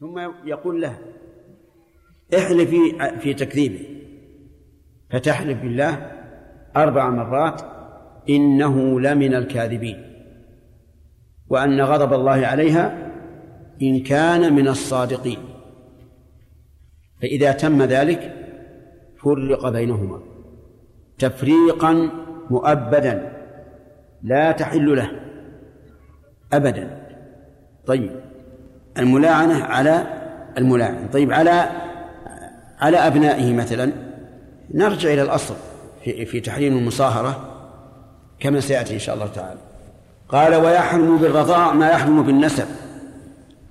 ثم يقول له احلف في في تكذيبه. فتحلف بالله أربع مرات إنه لمن الكاذبين. وأن غضب الله عليها إن كان من الصادقين. فإذا تم ذلك فرق بينهما. تفريقا مؤبدا لا تحل له. أبدا. طيب. الملاعنة على الملاعن. طيب على على أبنائه مثلا. نرجع إلى الأصل في, في تحريم المصاهرة كما سيأتي إن شاء الله تعالى. قال ويحرم بالرضاع ما يحرم بالنسب.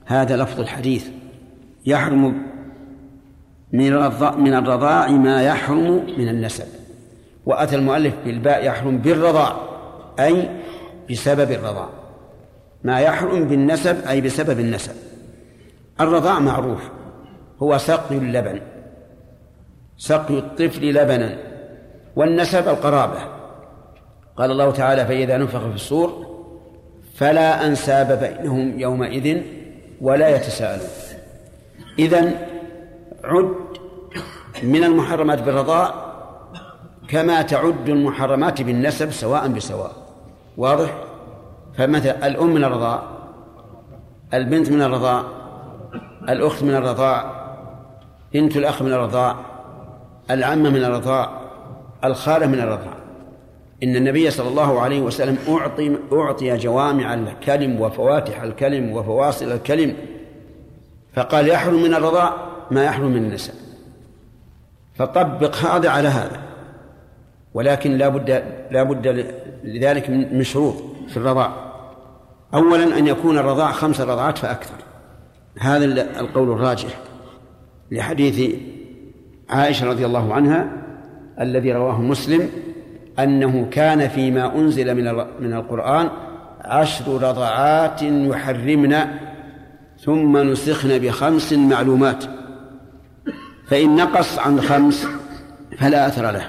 هذا لفظ الحديث. يحرم من من الرضاع ما يحرم من النسب. وأتى المؤلف بالباء يحرم بالرضاع أي بسبب الرضاع. ما يحرم بالنسب أي بسبب النسب. الرضاع معروف. هو سقي اللبن. سقي الطفل لبنا. والنسب القرابة. قال الله تعالى فإذا نفخ في الصور فلا أنساب بينهم يومئذ ولا يتساءلون. إذن عد من المحرمات بالرضاع كما تعد المحرمات بالنسب سواء بسواء. واضح؟ فمثلا الأم من الرضاع البنت من الرضاع الأخت من الرضاع بنت الأخ من الرضاع العمة من الرضاع الخالة من الرضاع. إن النبي صلى الله عليه وسلم أعطي أعطي جوامع الكلم وفواتح الكلم وفواصل الكلم فقال يحرم من الرضاع ما يحرم من النسب فطبق هذا على هذا. ولكن لا بد لا بد لذلك من شروط في الرضاع. أولا أن يكون الرضاع خمس رضعات فأكثر. هذا القول الراجح لحديث عائشة رضي الله عنها الذي رواه مسلم أنه كان فيما أنزل من من القرآن عشر رضعات يحرمن ثم نسخن بخمس معلومات. فإن نقص عن خمس فلا أثر له.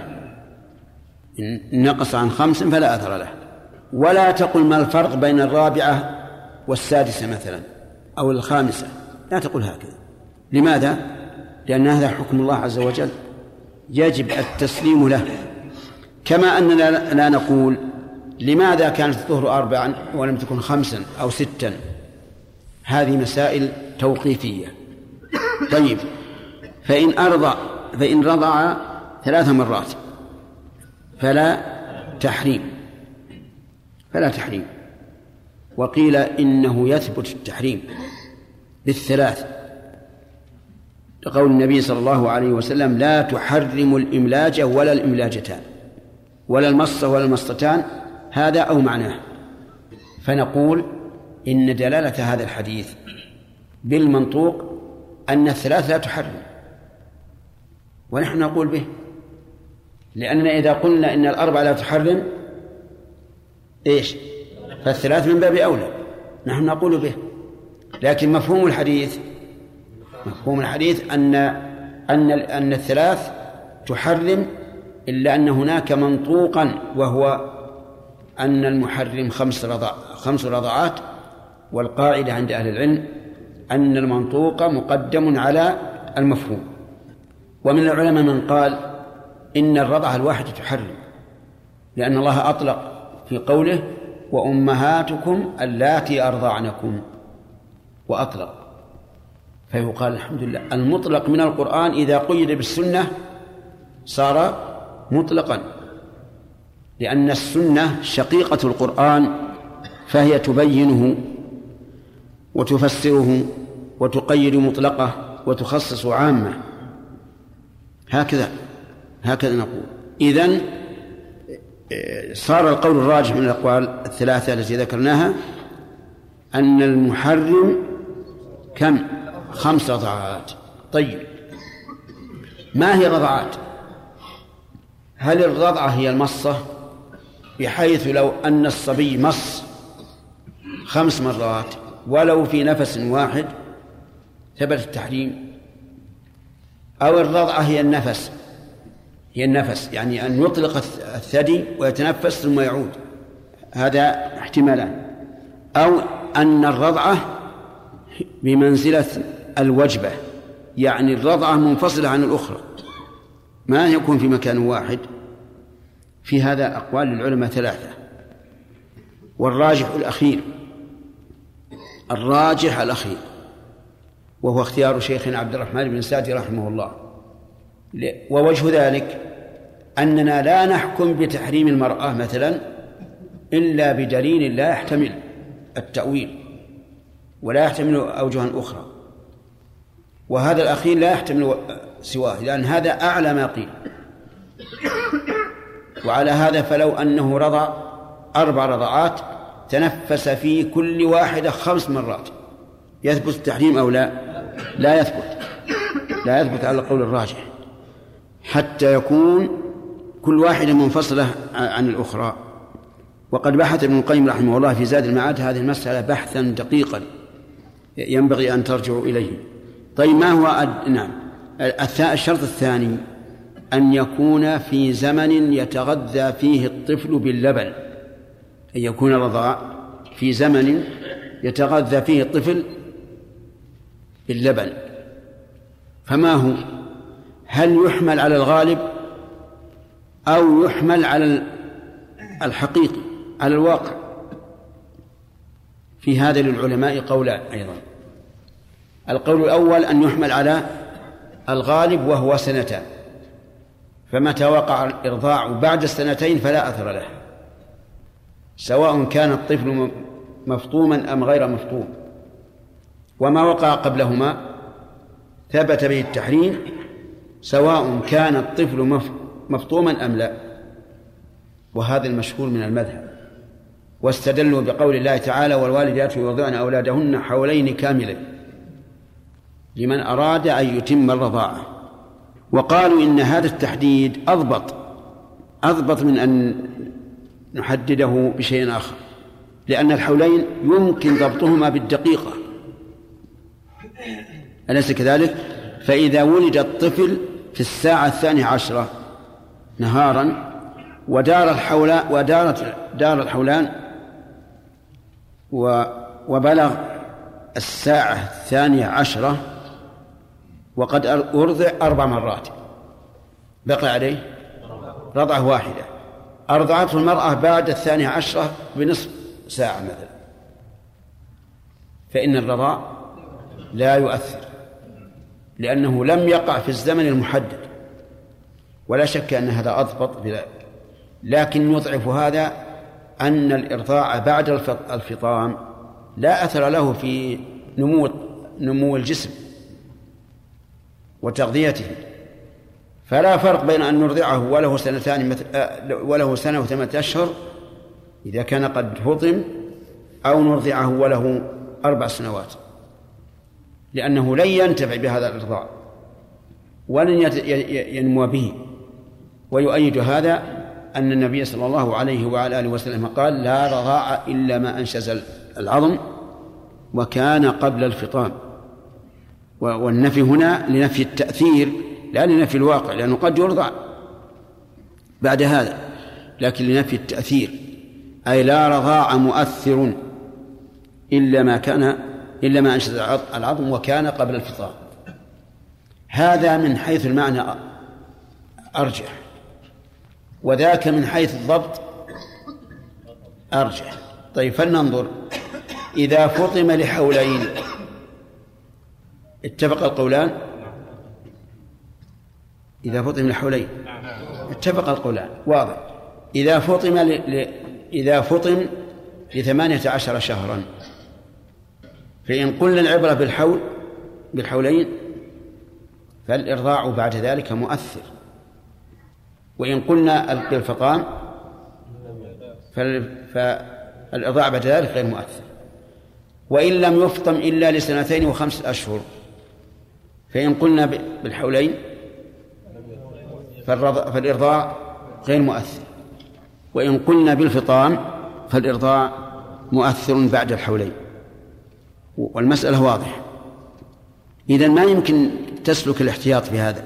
إن نقص عن خمس فلا أثر له. ولا تقل ما الفرق بين الرابعة والسادسة مثلا. أو الخامسة. لا تقول هكذا. لماذا؟ لأن هذا حكم الله عز وجل. يجب التسليم له. كما أننا لا نقول لماذا كانت الظهر أربعا ولم تكن خمسا أو ستا. هذه مسائل توقيفية. طيب. فإن أرضى فإن رضع ثلاث مرات فلا تحريم. فلا تحريم. وقيل إنه يثبت التحريم بالثلاث لقول النبي صلى الله عليه وسلم لا تحرم الإملاج ولا الإملاجتان ولا المصة ولا المصتان. هذا أو معناه. فنقول إن دلالة هذا الحديث بالمنطوق أن الثلاث لا تحرم. ونحن نقول به لأننا إذا قلنا إن الأربعة لا تحرم إيش؟ فالثلاث من باب أولى. نحن نقول به. لكن مفهوم الحديث مفهوم الحديث أن أن أن الثلاث تحرم إلا أن هناك منطوقا وهو أن المحرم خمس رضع خمس رضعات والقاعدة عند أهل العلم أن المنطوق مقدم على المفهوم. ومن العلماء من قال إن الرضعة الواحدة تحرم لأن الله أطلق في قوله وأمهاتكم اللاتي أرضعنكم وأطلق فيقال الحمد لله. المطلق من القرآن إذا قيد بالسنة صار مطلقا لأن السنة شقيقة القرآن فهي تبينه وتفسره وتقيد مطلقه وتخصص عامة. هكذا هكذا نقول. إذن صار القول الراجح من الأقوال الثلاثة التي ذكرناها أن المحرم كم؟ خمس رضعات. طيب. ما هي الرضعات؟ هل الرضعة هي المصة؟ بحيث لو أن الصبي مص خمس مرات ولو في نفس واحد ثبت التحريم. أو الرضعة هي النفس هي النفس يعني أن يطلق الثدي ويتنفس ثم يعود. هذا احتمالان. أو أن الرضعة بمنزلة الوجبة يعني الرضعة منفصلة عن الأخرى. ما يكون في مكان واحد. في هذا أقوال للعلماء ثلاثة. والراجح الأخير. الراجح الأخير. وهو اختيار شيخنا عبد الرحمن بن سعدي رحمه الله. ووجه ذلك أننا لا نحكم بتحريم المرأة مثلا إلا بدليل لا يحتمل التأويل ولا يحتمل أوجها أخرى. وهذا الأخير لا يحتمل سواه لأن هذا أعلى ما قيل. وعلى هذا فلو أنه رضع أربع رضعات تنفس في كل واحدة خمس مرات. يثبت التحريم أو لا؟ لا يثبت. لا يثبت على القول الراجح. حتى يكون كل واحدة منفصلة عن الأخرى. وقد بحث ابن القيم رحمه الله في زاد المعاد هذه المسألة بحثا دقيقا. ينبغي أن ترجعوا إليه. طيب ما هو. نعم. الشرط الثاني أن يكون في زمن يتغذى فيه الطفل باللبن. أن يكون الرضاع في زمن يتغذى فيه الطفل باللبن. فما هو؟ هل يحمل على الغالب أو يحمل على الحقيقي على الواقع؟ في هذا للعلماء قولان أيضا. القول الأول أن يحمل على الغالب وهو سنتان. فمتى وقع الإرضاع بعد السنتين فلا أثر له. سواء كان الطفل مفطوما أم غير مفطوم. وما وقع قبلهما ثبت به التحريم سواء كان الطفل مفطوما أم لا. وهذا المشهور من المذهب. واستدلوا بقول الله تعالى والوالدات يرضعن أولادهن حولين كاملين لمن أراد أن يتم الرضاعة وقالوا إن هذا التحديد أضبط أضبط من أن نحدده بشيء آخر لأن الحولين يمكن ضبطهما بالدقيقة. أليس كذلك؟ فإذا ولد الطفل في الساعة الثانية عشرة نهارا ودار الحولان ودارت دار الحولان وبلغ الساعة الثانية عشرة وقد أرضع أربع مرات. بقي عليه؟ رضعة واحدة. أرضعته المرأة بعد الثانية عشرة بنصف ساعة مثلا. فإن الرضاع لا يؤثر. لأنه لم يقع في الزمن المحدد. ولا شك أن هذا أضبط بذلك لكن يضعف هذا أن الإرضاع بعد الفطام لا أثر له في نمو نمو الجسم وتغذيته. فلا فرق بين أن نرضعه وله سنتان مثل وله سنة وثمانية أشهر إذا كان قد فطم أو نرضعه وله أربع سنوات. لأنه لن ينتفع بهذا الإرضاع ولن ينمو به. ويؤيد هذا أن النبي صلى الله عليه وعلى آله وسلم قال لا رضاع إلا ما أنشز العظم وكان قبل الفطام. والنفي هنا لنفي التأثير لا لنفي الواقع لأنه قد يرضع بعد هذا لكن لنفي التأثير. أي لا رضاع مؤثر إلا ما كان إلا ما أنشد العظم وكان قبل الفطام. هذا من حيث المعنى أرجح. وذاك من حيث الضبط أرجح. طيب فلننظر. إذا فطم لحولين اتفق القولان؟ إذا فطم لحولين اتفق القولان. واضح. إذا فطم ل... إذا فطم لثمانية عشر شهرا فإن قلنا العبرة بالحول بالحولين فالإرضاع بعد ذلك مؤثر. وإن قلنا بالفطام فالإرضاع بعد ذلك غير مؤثر. وإن لم يفطم إلا لسنتين وخمسة أشهر فإن قلنا بالحولين فالإرضاع غير مؤثر. وإن قلنا بالفطام فالإرضاع مؤثر بعد الحولين. والمسألة واضحة. إذا ما يمكن تسلك الاحتياط في هذا.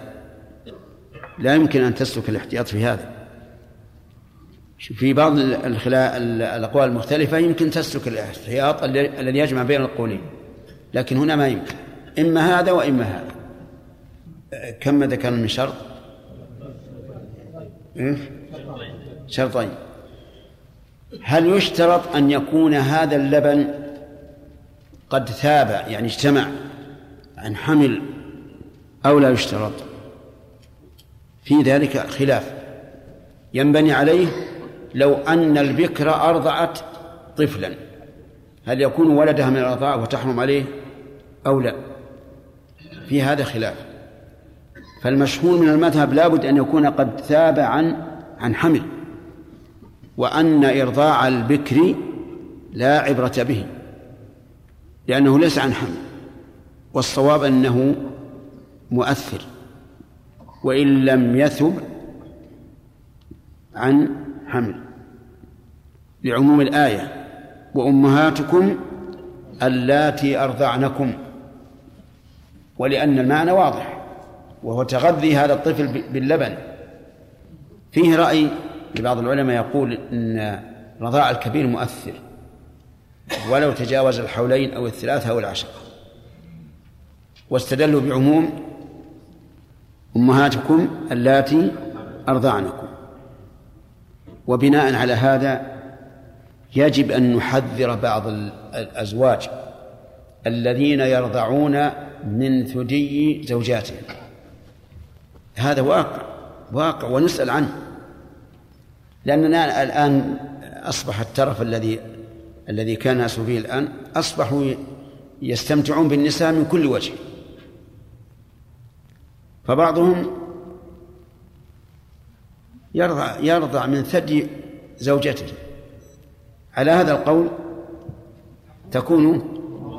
لا يمكن أن تسلك الاحتياط في هذا. في بعض الأقوال المختلفة يمكن تسلك الاحتياط الذي يجمع بين القولين. لكن هنا ما يمكن. إما هذا وإما هذا. كم ذكرنا من شرط؟ إيه؟ شرطين. هل يشترط أن يكون هذا اللبن قد ثاب يعني اجتمع عن حمل أو لا يشترط. في ذلك خلاف. ينبني عليه لو أن البكر أرضعت طفلا. هل يكون ولدها من الرضاع وتحرم عليه أو لا؟ في هذا خلاف. فالمشهور من المذهب لابد أن يكون قد ثاب عن عن حمل وأن إرضاع البكر لا عبرة به. لأنه ليس عن حمل والصواب أنه مؤثر وإن لم يثب عن حمل. لعموم الآية وأمهاتكم اللاتي أرضعنكم ولأن المعنى واضح وهو تغذي هذا الطفل باللبن. فيه رأي لبعض العلماء يقول إن رضاع الكبير مؤثر ولو تجاوز الحولين أو الثلاثة أو العشرة واستدلوا بعموم أمهاتكم اللاتي أرضعنكم. وبناء على هذا يجب أن نحذر بعض الأزواج الذين يرضعون من ثدي زوجاتهم. هذا واقع واقع ونسأل عنه. لأننا الآن أصبح الترف الذي الذي كان الناس فيه الآن أصبحوا يستمتعون بالنساء من كل وجه. فبعضهم يرضع يرضع من ثدي زوجته. على هذا القول تكون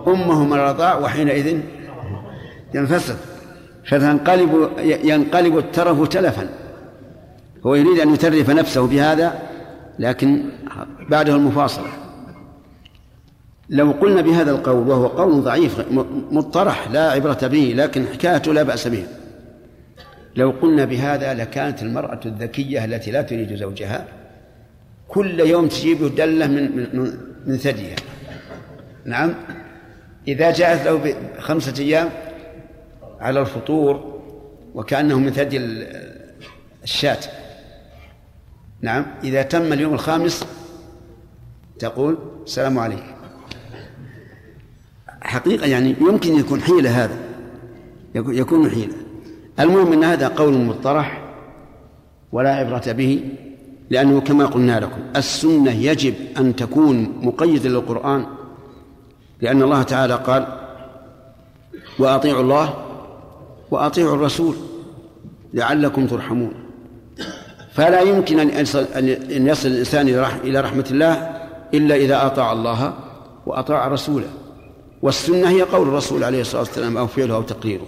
أمه من الرضاع وحينئذ ينفسد فتنقلب ينقلب الترف تلفا. هو يريد أن يترف نفسه بهذا لكن بعده المفاصلة. لو قلنا بهذا القول وهو قول ضعيف مطرح لا عبرة به لكن حكايته لا بأس به. لو قلنا بهذا لكانت المرأة الذكية التي لا تريد زوجها كل يوم تجيب دلة من من, من ثديها نعم؟ إذا جاءت له بخمسة أيام على الفطور وكأنه من ثدي الشاة. نعم؟ إذا تم اليوم الخامس تقول السلام عليكم. حقيقة يعني يمكن يكون حيلة هذا. يكون حيلة. المهم أن هذا قول مطرح ولا عبرة به لأنه كما قلنا لكم السنة يجب أن تكون مقيدة للقرآن لأن الله تعالى قال وأطيعوا الله وأطيعوا الرسول لعلكم ترحمون. فلا يمكن أن يصل, الإنسان إلى رحمة الله إلا إذا أطاع الله وأطاع رسوله. والسنة هي قول الرسول عليه الصلاة والسلام أو فعله أو تقريره.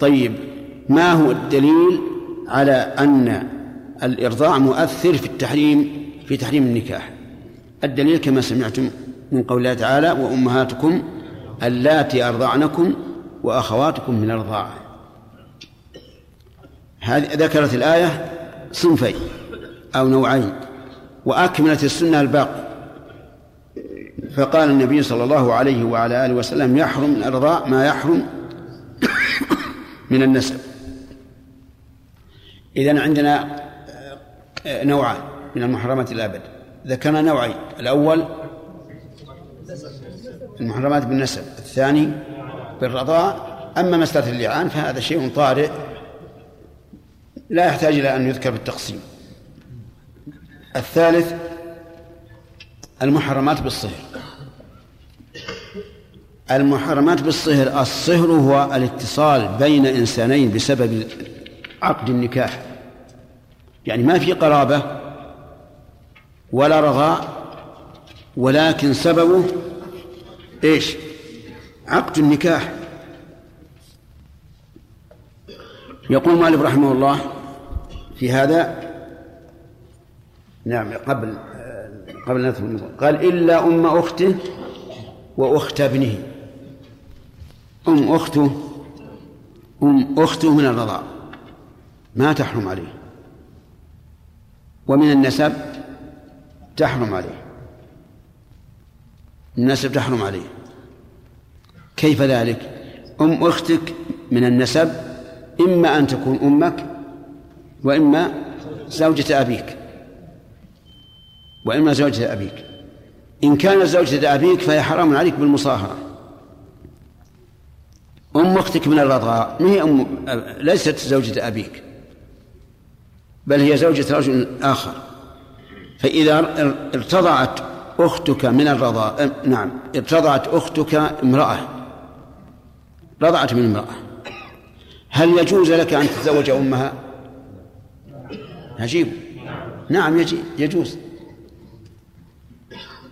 طيب ما هو الدليل على أن الإرضاع مؤثر في التحريم في تحريم النكاح؟ الدليل كما سمعتم من قول الله تعالى وأمهاتكم اللاتي أرضعنكم وأخواتكم من الرضاعة هذه ذكرت الآية صنفين أو نوعين وأكملت السنة الباقي. فقال النبي صلى الله عليه وعلى آله وسلم يحرم من الرضاع ما يحرم من النسب. إذن عندنا نوعان من المحرمات الأبد ذكرنا نوعين. الأول المحرمات بالنسب الثاني بالرضاع أما مسألة اللعان فهذا شيء طارئ لا يحتاج إلى أن يذكر بالتقسيم. الثالث المحرمات بالصهر. المحرمات بالصهر الصهر هو الاتصال بين إنسانين بسبب عقد النكاح. يعني ما في قرابة ولا رضاء ولكن سببه إيش؟ عقد النكاح. يقول مالك رحمه الله في هذا نعم قبل قبل ندخل قال إلا أم أخته وأخت ابنه. أم أخته أم أخته من الرضاع. ما تحرم عليه. ومن النسب تحرم عليه. النسب تحرم عليه. كيف ذلك؟ أم أختك من النسب إما أن تكون أمك وإما زوجة أبيك. وإما زوجة أبيك. إن كانت زوجة أبيك فهي حرام عليك بالمصاهرة. أم أختك من الرضاع ما هي أم ليست زوجة أبيك بل هي زوجة رجل آخر. فإذا ارتضعت أختك من الرضاع نعم ارتضعت أختك امرأة رضعت من امرأة هل يجوز لك أن تتزوج أمها؟ عجيب نعم يجوز.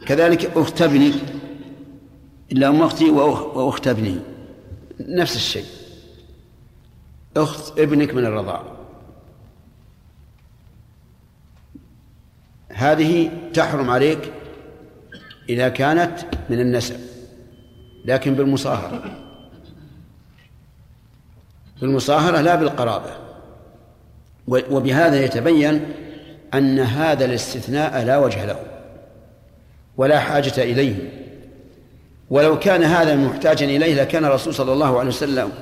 كذلك أخت ابنك إلا أم أختي وأخت ابني. نفس الشيء. أخت ابنك من الرضاع. هذه تحرم عليك إذا كانت من النسب لكن بالمصاهرة. بالمصاهرة لا بالقرابة. وبهذا يتبين أن هذا الاستثناء لا وجه له. ولا حاجة إليه. ولو كان هذا محتاجا إليه لكان الرسول صلى الله عليه وسلم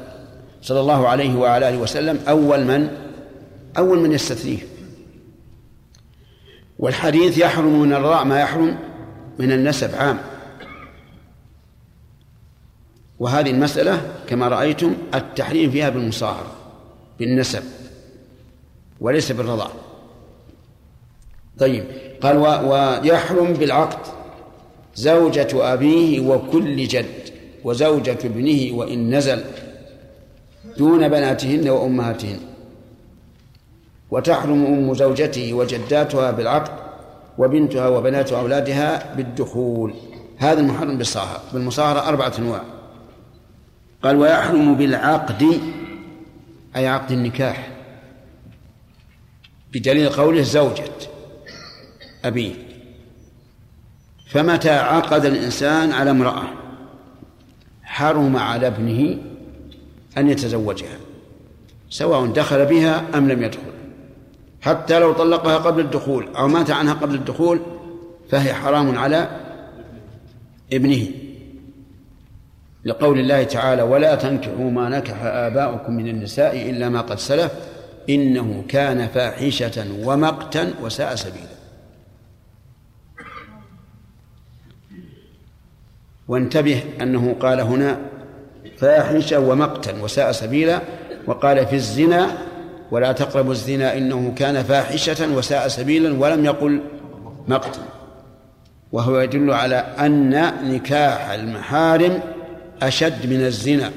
صلى الله عليه وعلى آله وسلم أول من أول من يستثنيه. والحديث يحرم من الرضاع ما يحرم من النسب عام. وهذه المسألة كما رأيتم التحريم فيها بالمصاهرة بالنسب وليس بالرضاع طيب قال ويحرم بالعقد. زوجة أبيه وكل جد وزوجة ابنه وإن نزل دون بناتهن وأمهاتهن. وتحرم أم زوجته وجداتها بالعقد وبنتها وبنات أولادها بالدخول. هذا المحرم بالصاهرة بالمصاهرة أربعة أنواع. قال ويحرم بالعقد أي عقد النكاح بدليل قوله زوجة أبيه. فمتى عقد الإنسان على امرأة حرم على ابنه أن يتزوجها سواء دخل بها أم لم يدخل. حتى لو طلقها قبل الدخول أو مات عنها قبل الدخول فهي حرام على ابنه. لقول الله تعالى ولا تنكحوا ما نكح آباؤكم من النساء إلا ما قد سلف إنه كان فاحشة ومقتا وساء سبيلا. وانتبه أنه قال هنا فاحشة ومقتا وساء سبيلا وقال في الزنا ولا تقربوا الزنا إنه كان فاحشة وساء سبيلا ولم يقل مقتا. وهو يدل على أن نكاح المحارم أشد من الزنا.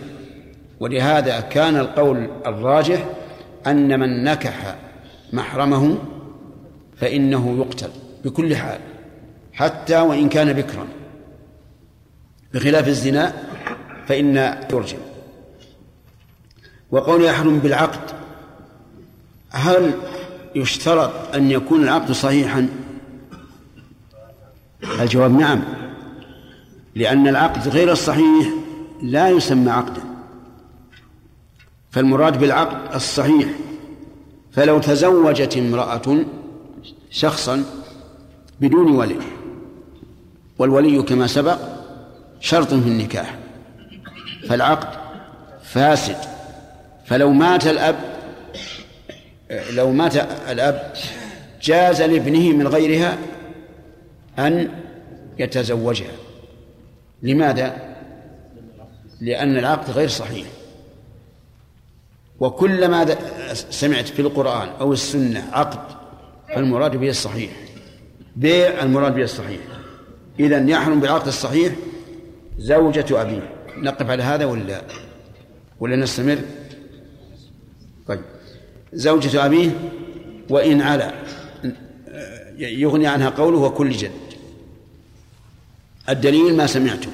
ولهذا كان القول الراجح أن من نكح محرمه فإنه يقتل بكل حال حتى وإن كان بكرا. بخلاف الزنا فإن يرجم وقول يحرم بالعقد هل يشترط أن يكون العقد صحيحا؟ الجواب نعم لأن العقد غير الصحيح لا يسمى عقدا. فالمراد بالعقد الصحيح فلو تزوجت امرأة شخصا بدون ولي والولي كما سبق شرط في النكاح. فالعقد فاسد. فلو مات الأب لو مات الأب جاز لابنه من غيرها أن يتزوجها. لماذا؟ لأن العقد غير صحيح. وكلما سمعت في القرآن أو السنة عقد فالمراد به الصحيح. بيع المراد به الصحيح. إذا يحرم بالعقد الصحيح زوجة أبيه. نقف على هذا ولا ولا نستمر؟ طيب. زوجة أبيه وإن على. يغني عنها قوله وكل جد. الدليل ما سمعتم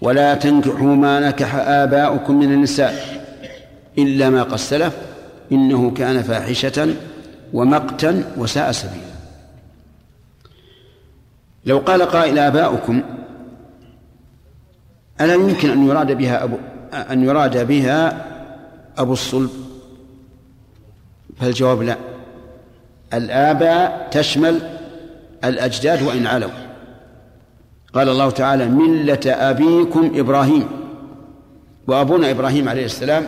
ولا تنكحوا ما نكح آباؤكم من النساء إلا ما قد سلف إنه كان فاحشة ومقتا وساء سبيلا. لو قال قائل آباؤكم ألا يمكن أن يراد بها أبو أن يراد بها أبو الصلب؟ فالجواب لا. الآباء تشمل الأجداد وإن علوا. قال الله تعالى ملة أبيكم إبراهيم. وأبونا إبراهيم عليه السلام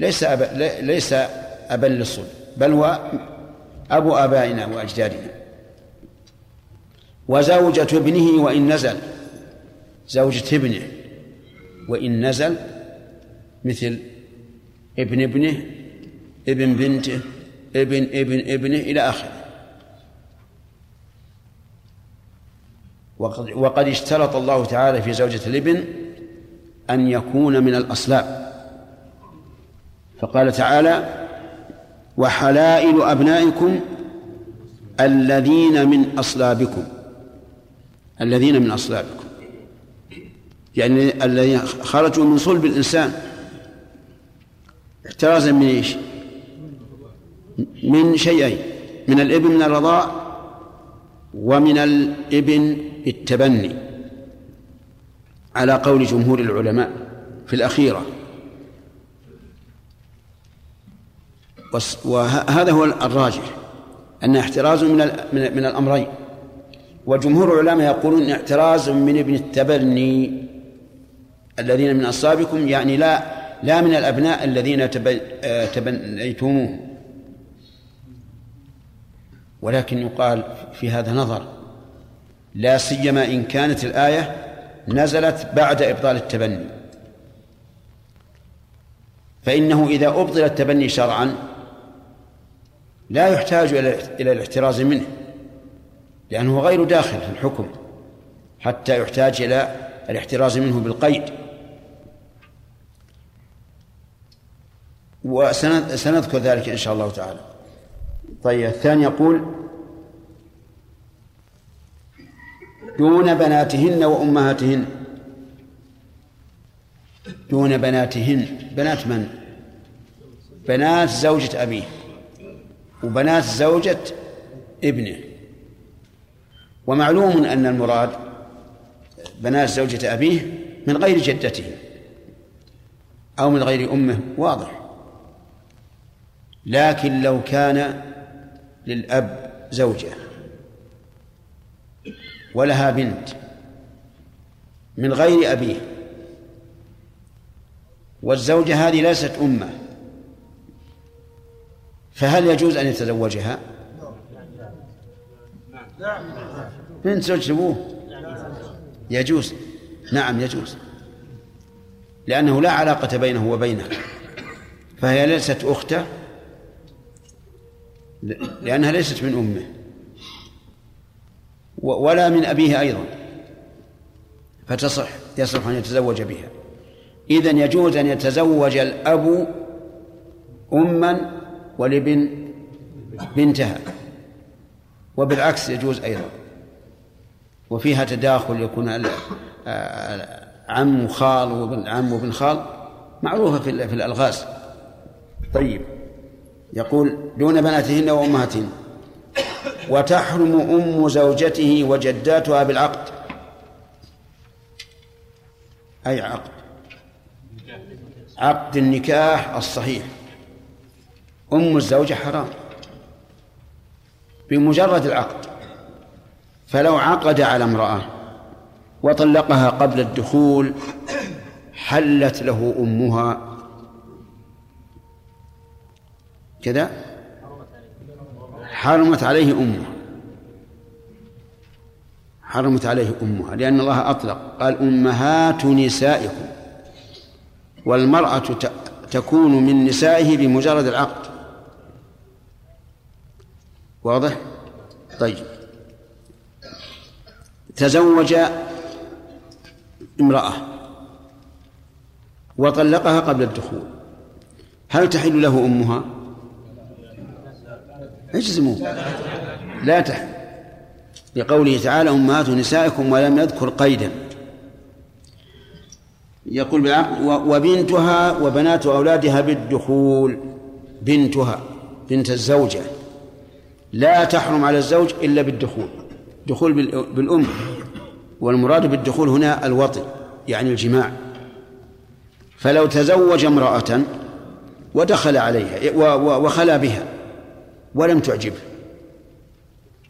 ليس أبا ليس أبا للصلب بل هو أبو آبائنا وأجدادنا. وزوجة ابنه وإن نزل زوجة ابنه. وإن نزل مثل ابن ابنه ابن بنته ابن ابن ابنه إلى آخره. وقد, وقد اشترط الله تعالى في زوجة الابن أن يكون من الأصلاب. فقال تعالى وحلائل أبنائكم الذين من أصلابكم. الذين من أصلابكم. يعني الذين خرجوا من صلب الإنسان. احترازا من إيش؟ من شيئين من الإبن من الرضاع ومن الإبن بالتبني على قول جمهور العلماء في الأخيرة. وهذا هو الراجح أن احتراز من من الأمرين. وجمهور العلماء يقولون احتراز من ابن التبني. الذين من أصابكم يعني لا لا من الأبناء الذين تبنيتموه. ولكن يقال في هذا نظر لا سيما إن كانت الآية نزلت بعد إبطال التبني. فإنه إذا أبطل التبني شرعا لا يحتاج إلى الاحتراز منه لأنه غير داخل في الحكم حتى يحتاج إلى الاحتراز منه بالقيد. وسنذكر ذلك إن شاء الله تعالى. طيب الثاني يقول دون بناتهن وأمهاتهن. دون بناتهن. بنات من؟ بنات زوجة أبيه وبنات زوجة ابنه. ومعلوم أن المراد بنات زوجة أبيه من غير جدته أو من غير أمه واضح. لكن لو كان للأب زوجة ولها بنت من غير أبيه والزوجة هذه ليست أمة فهل يجوز أن يتزوجها؟ بنت زوج أبوه يجوز. نعم يجوز. لأنه لا علاقة بينه وبينها فهي ليست أخته لأنها ليست من أمه. ولا من أبيه أيضا. فتصح يصح أن يتزوج بها. إذن يجوز أن يتزوج الأب أما ولابن بنتها. وبالعكس يجوز أيضا. وفيها تداخل يكون عم وخال وابن عم وابن خال معروفة في الألغاز. طيب. يقول دون بناتهن وأمهاتهن. وتحرم أم زوجته وجداتها بالعقد. أي عقد. عقد النكاح الصحيح. أم الزوجة حرام. بمجرد العقد. فلو عقد على امرأة وطلقها قبل الدخول حلت له أمها كذا؟ حرمت عليه أمه. حرمت عليه أمها لأن الله أطلق. قال أمهات نسائكم. والمرأة تكون من نسائه بمجرد العقد. واضح؟ طيب. تزوج امرأة وطلقها قبل الدخول. هل تحل له أمها؟ اجزموا. لا تحل لقوله تعالى أمهات نسائكم ولم يذكر قيدا. يقول وبنتها وبنات أولادها بالدخول. بنتها بنت الزوجة. لا تحرم على الزوج إلا بالدخول. دخول بالأم. والمراد بالدخول هنا الوطي يعني الجماع. فلو تزوج امرأة ودخل عليها وخلا بها ولم تعجبه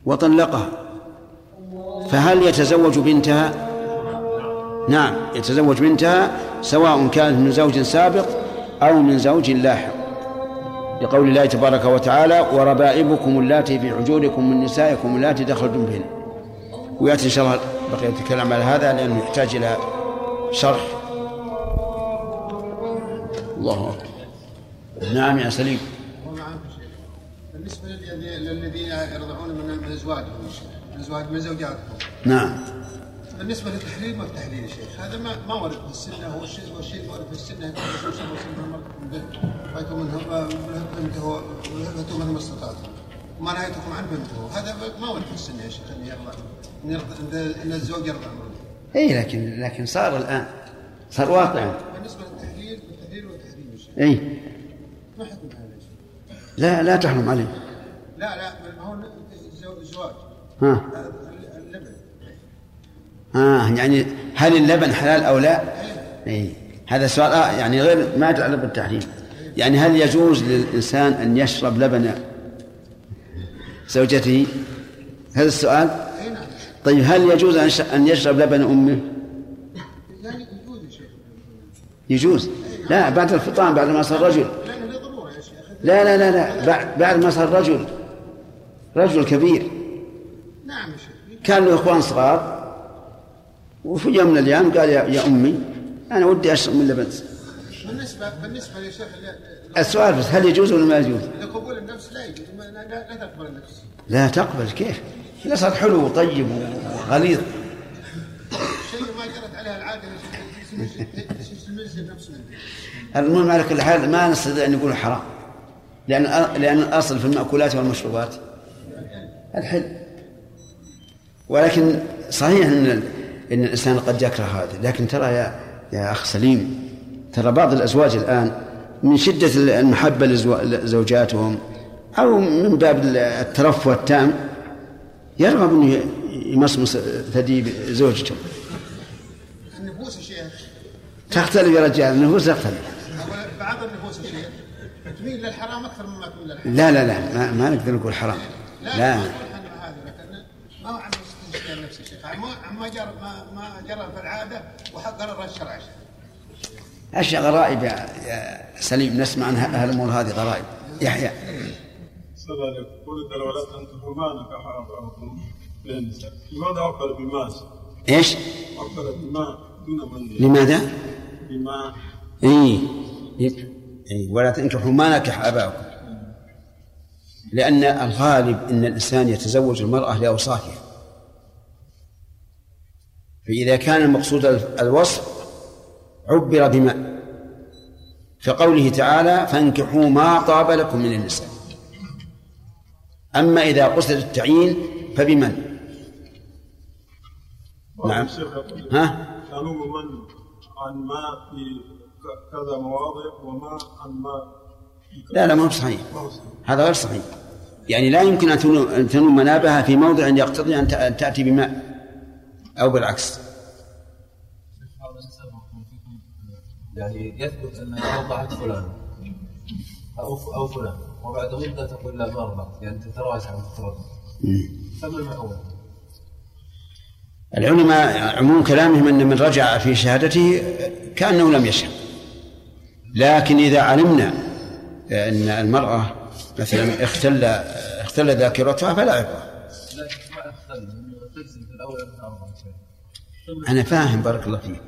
وطلقها. فهل يتزوج بنتها؟ نعم يتزوج بنتها سواء كانت من زوج سابق أو من زوج لاحق. لقول الله تبارك وتعالى وربائبكم اللاتي في حجوركم من نسائكم اللاتي دخلتم بهن. ويأتي إن شاء الله بقية الكلام على هذا لأنه يحتاج إلى شرح. الله نعم يا سليم بالنسبة يرضعون من أزواجهم من أزواج من زوجاتهم. نعم. بالنسبة للتحليل ما التحليل يا شيخ هذا ما ما ورد في السنة هو الشيء هو الشيء ورد في السنة الرسول صلى الله عليه وسلم فاتوا منه منه ما استطعتم وما نهيتكم عنه بنته هذا ما ورد في السنة يا شيخ أن يرضى أن الزوج يرضى اي لكن لكن صار الآن. صار واقعا بالنسبة للتحليل التحليل والتحريم يا شيخ. اي ما حكم هذا لا لا تحرم عليه. لا لا هو الزواج ها. آه يعني هل اللبن حلال أو لا؟ إيه. هذا سؤال آه يعني غير ما يتعلق بالتحريم يعني هل يجوز للإنسان أن يشرب لبن زوجته؟ هذا السؤال؟ طيب هل يجوز أن يشرب لبن أمه؟ يجوز لا بعد الفطام بعد ما صار رجل. لا لا لا لا بعد ما صار رجل. رجل كبير. نعم كان له إخوان صغار. وفي يوم من الأيام قال يا, يا أمي أنا ودي أشرب من لبن بالنسبة بالنسبة يا شيخ السؤال بس هل يجوز ولا ما يجوز؟ قبول النفس لا يجوز. لا تقبل النفس. لا تقبل كيف؟ اذا صار حلو وطيب وغليظ. شيء ما جرت عليها العادة المهم على كل حال ما نستطيع أن نقول حرام. لأن لأن الأصل في المأكولات والمشروبات. الحل ولكن صحيح إن إن الإنسان قد يكره هذا لكن ترى يا يا أخ سليم ترى بعض الأزواج الآن من شدة المحبة لزوجاتهم أو من باب الترفه التام يرغب إنه يمصمص ثدي زوجته النفوس يا شيخ. تختلف يا رجال النفوس تختلف. بعض النفوس يا شيخ تميل للحرام أكثر مما تميل للحرام. لا لا لا ما, ما نقدر نقول حرام. لا. ما هو عن نفس الشيخ ما جرى ما ما جرى في العادة وقرر الشرع اشياء غرائب يا, يا سليم نسمع عن هالأمور هذه غرائب. يحيى. لماذا عقل بالماء؟ إيش؟ عقل بالماء دون من؟ لماذا؟ بماء. اي اي ولا تنكحوا ما نكح اباؤكم لأن الغالب أن الإنسان يتزوج المرأة لأوصافها فإذا كان المقصود الوصف عبر بما كقوله تعالى فانكحوا ما طاب لكم من النساء أما إذا قصد التعيين فبمن؟ نعم. ها؟ من عن ما في كذا مواضع وما عن ما لا لا ما هو صحيح هذا غير صحيح. يعني لا يمكن أن تنوم منابها في موضع يقتضي أن تأتي بماء أو بالعكس. يعني يثبت أن أوضعت فلان أو أو فلان وبعد مدة تقول لا ما أرضعت يعني تتراجع وتتراجع فما المأول؟ العلماء عموم كلامهم أن من رجع في شهادته كأنه لم يشهد. لكن إذا علمنا أن المرأة مثلا اختل اختل ذاكرتها فلا عبرة. أنا فاهم بارك الله فيك.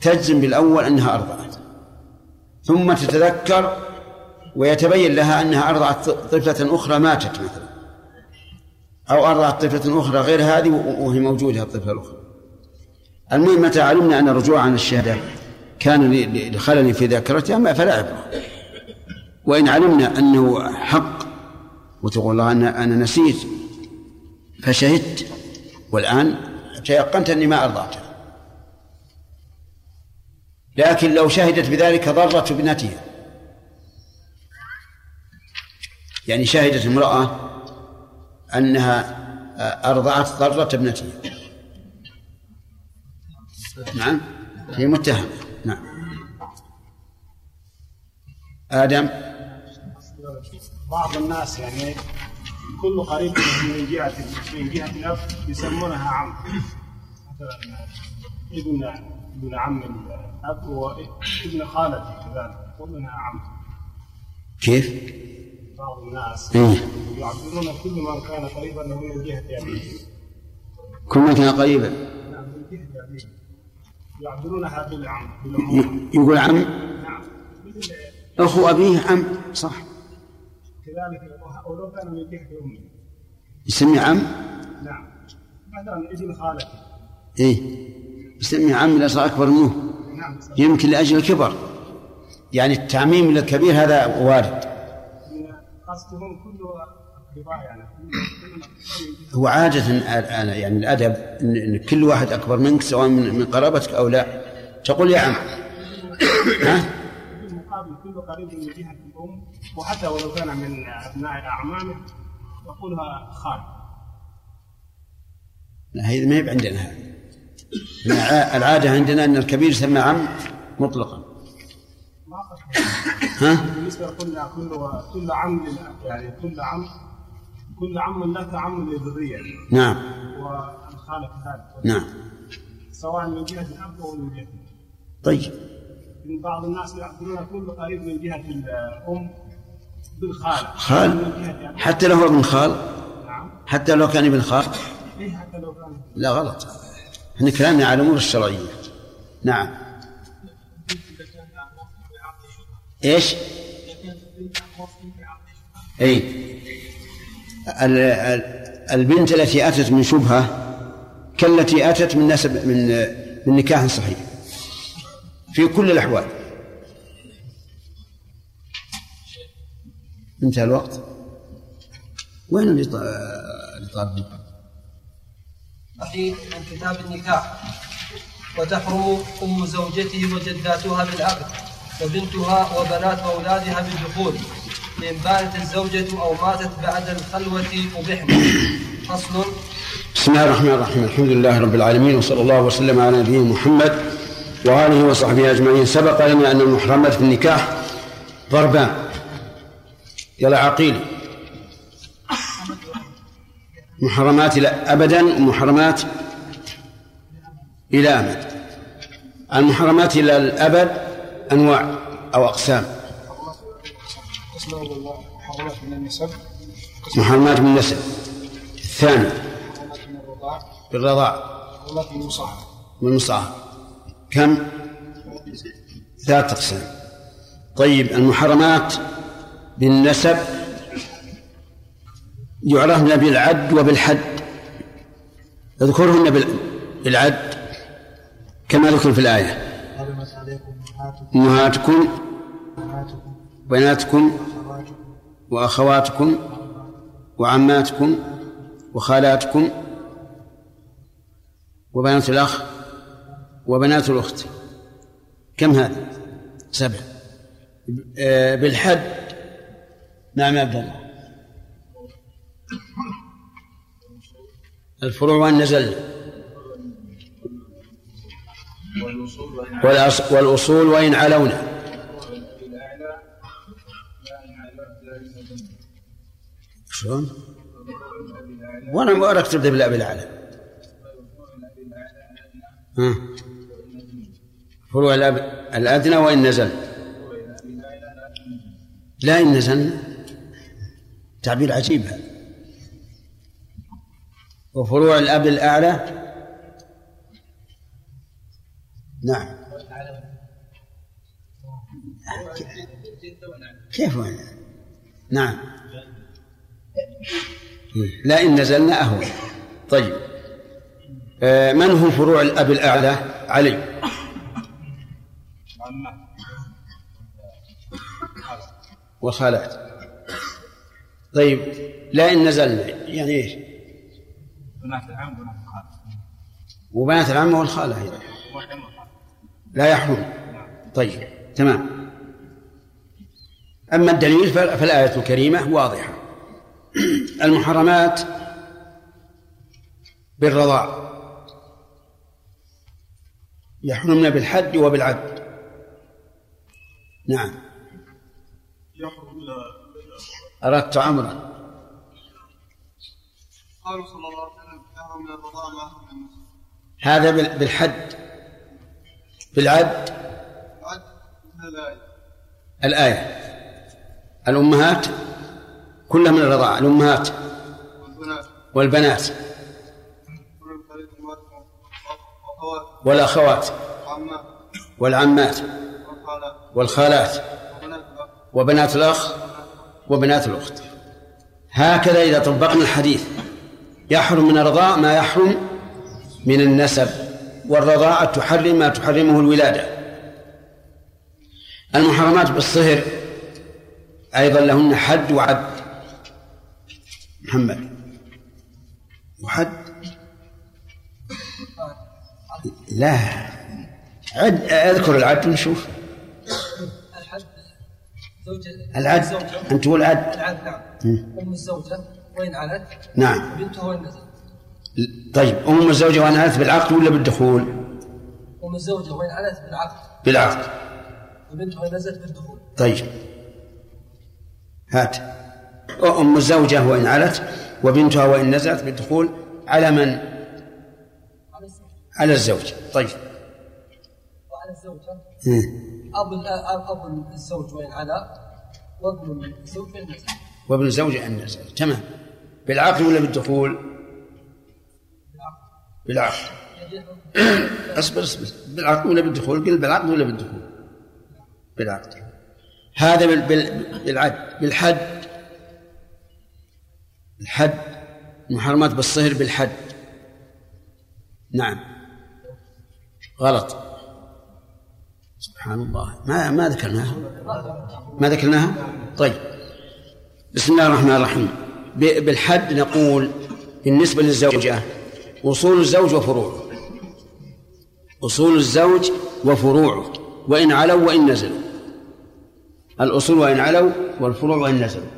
تجزم بالأول أنها أرضعت. ثم تتذكر ويتبين لها أنها أرضعت طفلة أخرى ماتت مثلا. أو أرضعت طفلة أخرى غير هذه وهي موجودة الطفلة الأخرى. المهم متى علمنا أن الرجوع عن الشهادة كان لخلل في ذاكرتها؟ فلا عبرة. وإن علمنا أنه حق وتقول الله أنا أنا نسيت فشهدت. والآن تيقنت أني ما أرضعتها لكن لو شهدت بذلك ضرت ابنتها يعني شهدت امرأة أنها أرضعت ضرت ابنتها نعم؟ هي متهمة نعم. آدم؟ بعض الناس يعني كل قريب من جهة من جهة الأب يسمونها عم. مثلا ابن ابن عم الأب وابن خالته كذلك ومنها عم. كيف؟ بعض الناس إيه؟ يعبرون كل من كان قريبا له من جهة ابيه كل من كان قريبا. نعم من جهة ابيه يعبرونها بالعم يقول عم؟ نعم. أخو أبيه عم صح. كذلك ولو كان من جهه امه يسمي عم؟ نعم. مثلا ابن خالته إيه. يسمي عم صار أكبر منه. نعم. يمكن لأجل الكبر. يعني التعميم للكبير هذا وارد. قصدهم كله يعني. هو عادة يعني الأدب إن كل واحد أكبر منك سواء من قرابتك أو لا. تقول يا عم. ها؟ بالمقابل كل قريب من جهة الأم. وحتى ولو كان من أبناء اعمامه يقولها خال. لا هي ما هي عندنا. هذا الع- العادة عندنا أن الكبير يسمى عم مطلقا. ها؟ بالنسبة لكل كل كل عم يعني كل عم كل عم لك عم للذرية. نعم. والخالة كذلك. نعم. سواء من جهة الأب أو من جهة طيب. من بعض الناس يعبرون كل قريب من جهة الأم خال. حتى لو هو ابن خال. نعم. حتى لو كان ابن خال. إيه لا غلط. إحنا كلامنا على الأمور الشرعية. نعم. إيش؟ اي ال- ال- البنت التي أتت من شبهة كالتي أتت من نسب من من نكاح صحيح. في كل الأحوال. انتهى الوقت. وين اللي طالب؟ صحيح من كتاب النكاح. وتحرم أم زوجته وجداتها بالعقد وبنتها وبنات أولادها بالدخول. إن بانت الزوجة أو ماتت بعد الخلوة أبحن فصل. بسم الله الرحمن الرحيم. الحمد لله رب العالمين وصلى الله وسلم على نبينا محمد وآله وصحبه أجمعين. سبق لنا أن المحرمات في النكاح ضربان. يلا عقيل. محرمات إلى أبدا ومحرمات إلى أمد المحرمات إلى الأبد أنواع أو أقسام. محرمات من النسب. الثاني بالرضاع. من والمصاهرة كم؟ ثلاث أقسام. طيب المحرمات بالنسب يعرفن بالعد وبالحد اذكرهن بال- بالعد كما ذكر في الآية. أمهاتكم بناتكم وأخواتكم وعماتكم وخالاتكم وبنات الأخ وبنات الأخت. كم هذا؟ سبع. آه، بالحد نعم يا عبد الله. الفروع وين نزل؟ والأص- والأصول وإن علونا؟ شلون؟ وأنا ما أراك تبدا بالاب الاعلى ها؟ فروع الاب الأدنى وان نزل؟ لا إن نزلنا. تعبير عجيب. وفروع الأب الأعلى. نعم. كيف؟ وين نعم. لا إن نزلنا أهون طيب. آه، من هم فروع الأب الأعلى؟ علي. وخالات طيب لا إن نزلنا. يعني إيش؟ بنات العم بنات الخال. وبنات العمة والخالة أيضا. لا يحرم طيب تمام. أما الدليل فال- فالآية الكريمة واضحة. المحرمات بالرضاع. يحرمن بالحد وبالعد. نعم. أردت عمرا قال صلى الله عليه وسلم من الرضاع ما من هذا بال- بالحد. بالعد. عد من الآية. الآية. الأمهات كلها من الرضاعة. الأمهات. والبنات. والبنات. والأخوات. والعمات. والخالات. والخالات. وبنات الأخ. وبنات الأخ وبنات الأخت. هكذا إذا طبقنا الحديث. يحرم من الرضاع ما يحرم من النسب والرضاعة تحرم ما تحرمه الولادة. المحرمات بالصهر أيضا لهن حد وعد. محمد. وحد. لا. عد أذكر العد نشوف. الحد زوجة العد. أنت تقول عد. العد نعم. أم الزوجة. وإن علت؟ نعم. بنتها وإن نزلت؟ طيب أم الزوجة وأنا أنثى بالعقد ولا بالدخول؟ أم الزوجة وإن علت؟ بالعقد. بالعقد. وبنتها وإن نزلت؟ بالدخول. طيب. هات. أم الزوجة وإن علت؟ وبنتها وإن نزلت؟ بالدخول. على من؟ على الزوج. طيب. وعلى الزوجة. الأ- أب الزوج وإن علا وابن الزوج نزل وابن الزوج نزل تمام. بالعقد ولا بالدخول؟ بالعقد اصبر اصبر. بالعقد ولا بالدخول؟ قل بالعقد ولا بالدخول؟ بالعقد هذا بال... بال... بالعد بالحد. الحد. محرمات بالصهر بالحد. نعم. غلط. سبحان الله. ما ما ذكرناها. ما ذكرناها؟ طيب. بسم الله الرحمن الرحيم. بالحد نقول بالنسبة للزوجة أصول الزوج وفروعه. أصول الزوج وفروعه. وإن علوا وإن نزلوا. الأصول وإن علوا والفروع وإن نزلوا.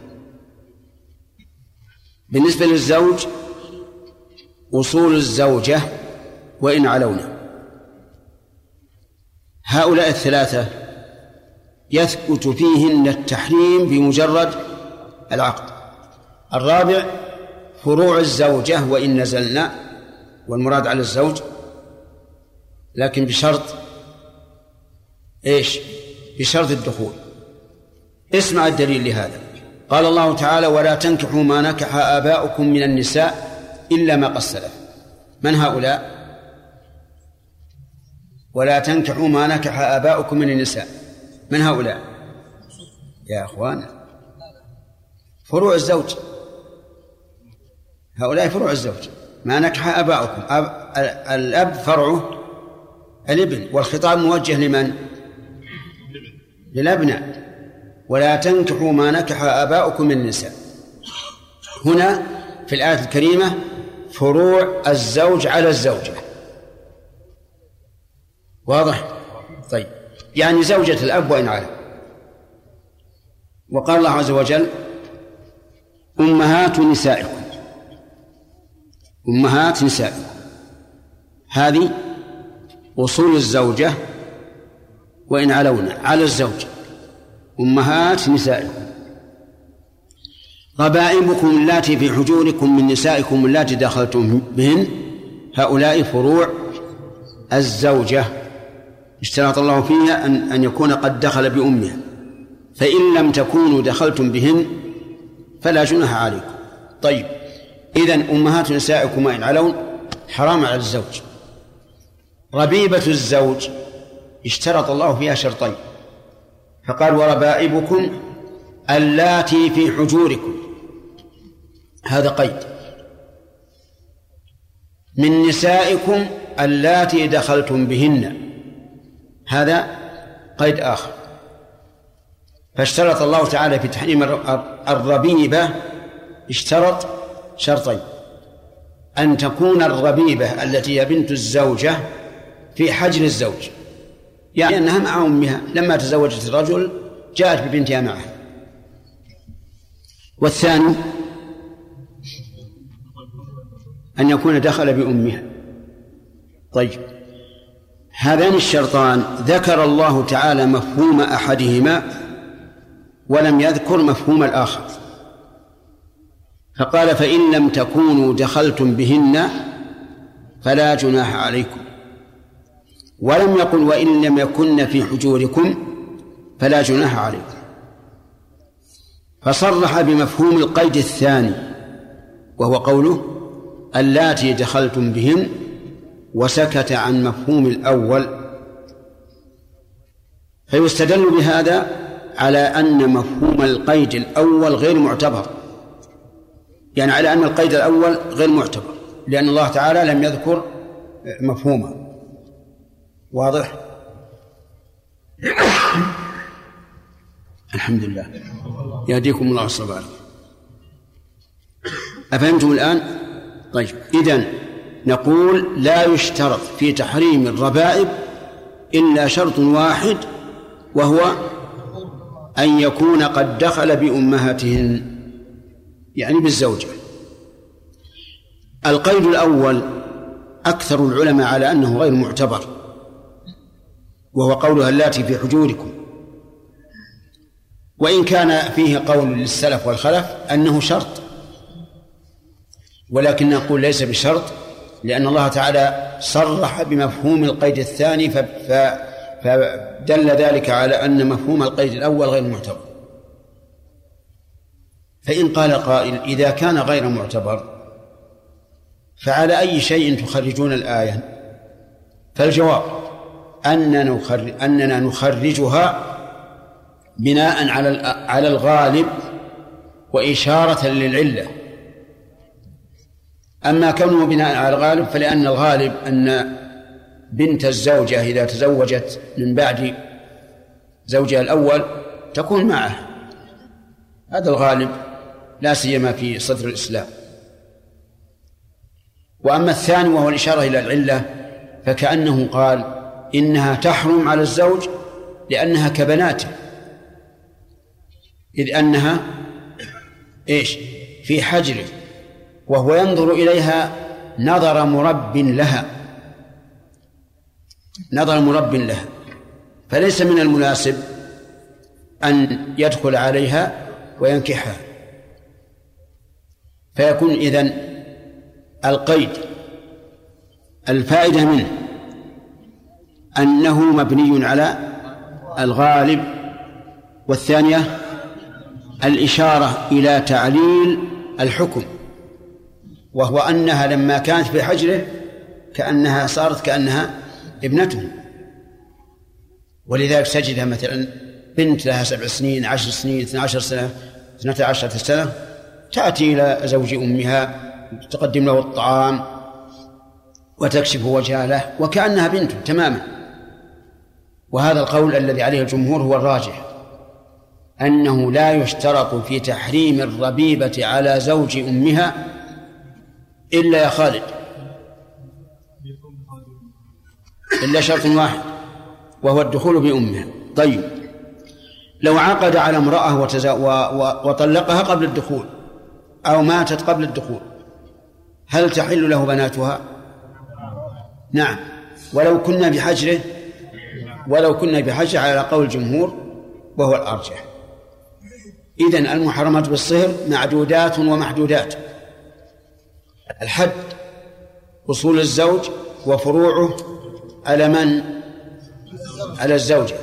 بالنسبة للزوج أصول الزوجة وإن علونا. هؤلاء الثلاثة يثبت فيهن التحريم بمجرد العقد الرابع فروع الزوجة وإن نزلنا والمراد على الزوج لكن بشرط إيش؟ بشرط الدخول اسمع الدليل لهذا قال الله تعالى ولا تنكحوا ما نكح آباؤكم من النساء إلا ما قد سلف من هؤلاء؟ ولا تنكحوا ما نكح آباؤكم من النساء. من هؤلاء؟ يا أخوان. فروع الزوج. هؤلاء فروع الزوج. ما نكح آباؤكم. أب... الأب فرعه الابن والخطاب موجه لمن؟ للأبناء. ولا تنكحوا ما نكح آباؤكم من النساء. هنا في الآية الكريمة فروع الزوج على الزوجة. واضح؟ طيب. يعني زوجة الأب وإن على وقال الله عز وجل أمهات نسائكم. أمهات نسائكم. هذه أصول الزوجة وإن علونا على الزوج. أمهات نسائكم. ربائبكم اللاتي في حجوركم من نسائكم اللاتي دخلتم بهن هؤلاء فروع الزوجة. اشترط الله فيها أن أن يكون قد دخل بأمها. فإن لم تكونوا دخلتم بهن فلا جناح عليكم. طيب إذا أمهات نسائكم وإن علون حرام على الزوج. ربيبة الزوج اشترط الله فيها شرطين. فقال وربائبكم اللاتي في حجوركم. هذا قيد. من نسائكم اللاتي دخلتم بهن. هذا قيد آخر. فاشترط الله تعالى في تحريم الربيبة اشترط شرطين. أن تكون الربيبة التي هي بنت الزوجة في حجر الزوج. يعني أنها مع أمها. لما تزوجت الرجل جاءت ببنتها معه والثاني أن يكون دخل بأمها. طيب. هذان الشرطان ذكر الله تعالى مفهوم أحدهما ولم يذكر مفهوم الآخر. فقال فإن لم تكونوا دخلتم بهن فلا جناح عليكم. ولم يقل وإن لم يكن في حجوركم فلا جناح عليكم. فصرح بمفهوم القيد الثاني وهو قوله اللاتي دخلتم بهن وسكت عن مفهوم الأول. فيستدل بهذا على أن مفهوم القيد الأول غير معتبر. يعني على أن القيد الأول غير معتبر لأن الله تعالى لم يذكر مفهومه. واضح؟ الحمد لله. يهديكم الله الصبر أفهمتم الآن؟ طيب إذن نقول لا يشترط في تحريم الربائب إلا شرط واحد وهو أن يكون قد دخل بأمهاتهن يعني بالزوجة. القيد الأول أكثر العلماء على أنه غير معتبر وهو قولها اللاتي في حجوركم. وإن كان فيه قول للسلف والخلف أنه شرط ولكن نقول ليس بشرط لأن الله تعالى صرح بمفهوم القيد الثاني فدل ذلك على أن مفهوم القيد الأول غير معتبر. فإن قال قائل إذا كان غير معتبر فعلى أي شيء تخرجون الآية؟ فالجواب أننا نخرج أننا نخرجها بناء على على الغالب وإشارة للعلة. أما كونه بناء على الغالب فلأن الغالب أن بنت الزوجة إذا تزوجت من بعد زوجها الأول تكون معه. هذا الغالب لا سيما في صدر الإسلام. وأما الثاني وهو الإشارة إلى العلة فكأنه قال إنها تحرم على الزوج لأنها كبناته. إذ أنها إيش؟ في حجره. وهو ينظر إليها نظر مرب لها. نظر مرب لها. فليس من المناسب أن يدخل عليها وينكحها. فيكون إذن القيد. الفائدة منه أنه مبني على الغالب والثانية الإشارة إلى تعليل الحكم. وهو أنها لما كانت في حجره كأنها صارت كأنها ابنته. ولذلك تجدها مثلا بنت لها سبع سنين عشر سنين اثنى عشر سنة اثنتا عشرة سنة تأتي إلى زوج أمها تقدم له الطعام وتكشف وجهها له وكأنها بنته تماما. وهذا القول الذي عليه الجمهور هو الراجح أنه لا يشترط في تحريم الربيبة على زوج أمها إلا يا خالد. إلا شرط واحد وهو الدخول بأمها. طيب. لو عقد على امرأة. وطلقها قبل الدخول أو ماتت قبل الدخول هل تحل له بناتها؟ نعم. ولو كنا بحجره ولو كنا بحجره على قول الجمهور وهو الأرجح. إذن المحرمات بالصهر معدودات ومحدودات. الحد أصول الزوج وفروعه على من؟ على الزوجة.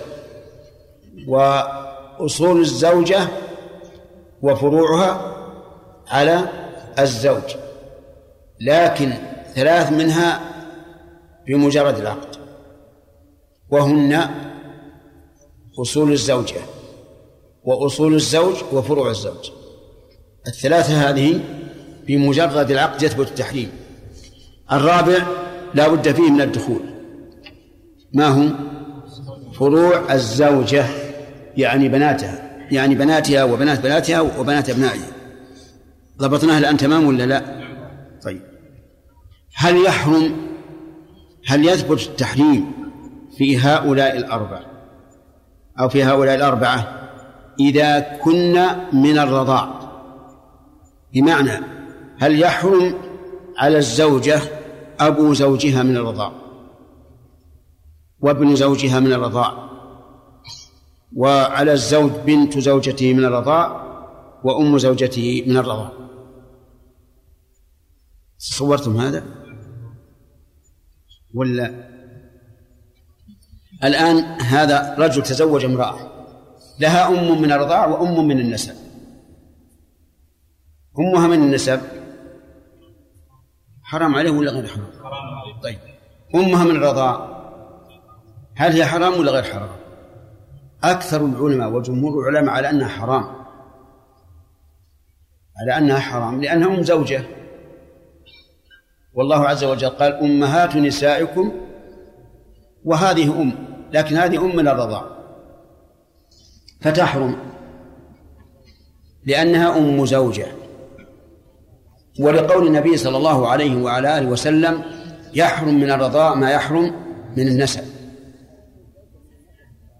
وأصول الزوجة وفروعها على الزوج. لكن ثلاث منها بمجرد العقد. وهن أصول الزوجة وأصول الزوج وفروع الزوج. الثلاثة هذه بمجرد العقد يثبت التحريم. الرابع لا بد فيه من الدخول. ما هو فروع الزوجة يعني بناتها يعني بناتها وبنات بناتها وبنات أبنائها. ضبطناها الآن تمام ولا لا؟ طيب. هل يحرم هل يثبت التحريم في هؤلاء الأربعة أو في هؤلاء الأربعة؟ إذا كنا من الرضاع. بمعنى هل يحرم على الزوجة أبو زوجها من الرضاع وابن زوجها من الرضاع وعلى الزوج بنت زوجته من الرضاع وأم زوجته من الرضاع؟ تصورتم هذا؟ ولا؟ الآن هذا رجل تزوج امرأة لها أم من الرضاع وأم من النسب. أمها من النسب؟ حرام عليه ولا غير حرام؟ طيب. أمها من الرضاع هل هي حرام ولا غير حرام؟ أكثر العلماء وجمهور العلماء على أنها حرام. على أنها حرام لأنها أم زوجة. والله عز وجل قال أمهات نسائكم. وهذه أم لكن هذه أم من الرضاع. فتحرم. لأنها أم زوجة. ولقول النبي صلى الله عليه وعلى آله وسلم يحرم من الرضاع ما يحرم من النسب.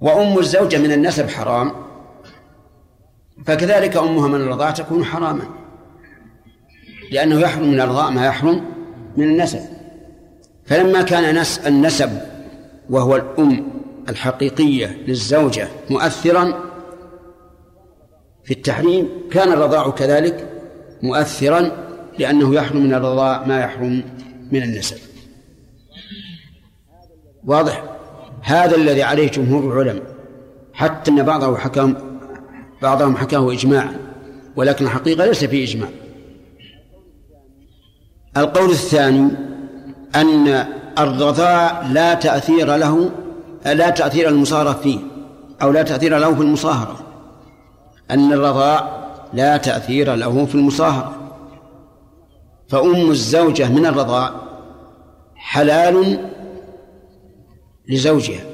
وأم الزوجة من النسب حرام فكذلك أمها من الرضاع تكون حراما. لأنه يحرم من الرضاع ما يحرم من النسب. فلما كان النسب وهو الأم الحقيقية للزوجة مؤثرا في التحريم كان الرضاع كذلك مؤثرا لأنه يحرم من الرضاع ما يحرم من النسب. واضح؟ هذا الذي عليه جمهور العلماء. حتى أن بعضهم حكم بعضهم حكاه إجماعا ولكن الحقيقة ليس فيه إجماع. القول الثاني أن الرضاع لا تأثير له لا تأثير المصاهرة فيه أو لا تأثير له في المصاهرة. أن الرضاع لا تأثير له في المصاهرة. فأم الزوجة من الرضاع حلال لزوجها.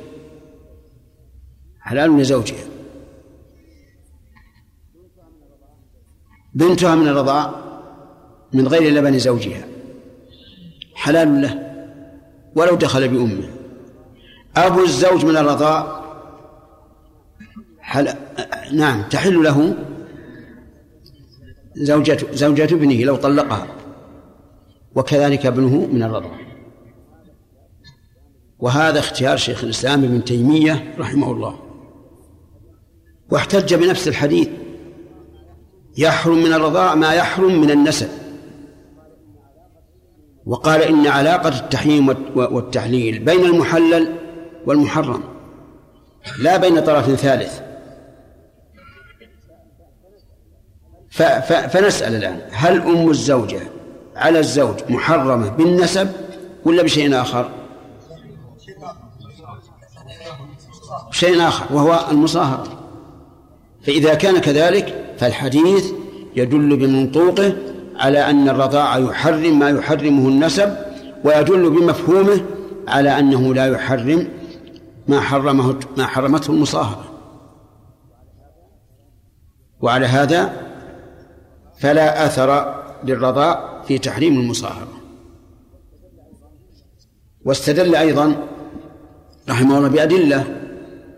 حلال لزوجها. بنتها من الرضاع من غير لبن زوجها. حلال له ولو دخل بأمه. أبو الزوج من الرضاع حل... نعم تحل له زوجة زوجة ابنه لو طلقها. وكذلك ابنه من الرضاع وهذا اختيار شيخ الإسلام ابن تيمية رحمه الله. واحتج بنفس الحديث. يحرم من الرضاع ما يحرم من النسب. وقال إن علاقة التحريم والتحليل بين المحلل والمحرم لا بين طرف ثالث. فنسأل الآن هل أم الزوجة على الزوج محرمة بالنسب ولا بشيء آخر؟ شيء آخر وهو المصاهرة. فإذا كان كذلك فالحديث يدل بمنطوقه على أن الرضاع يحرم ما يحرمه النسب ويدل بمفهومه على أنه لا يحرم ما حرمه ما حرمته المصاهرة. وعلى هذا فلا أثر للرضاع في تحريم المصاهرة. واستدل أيضا رحمه الله بأدلة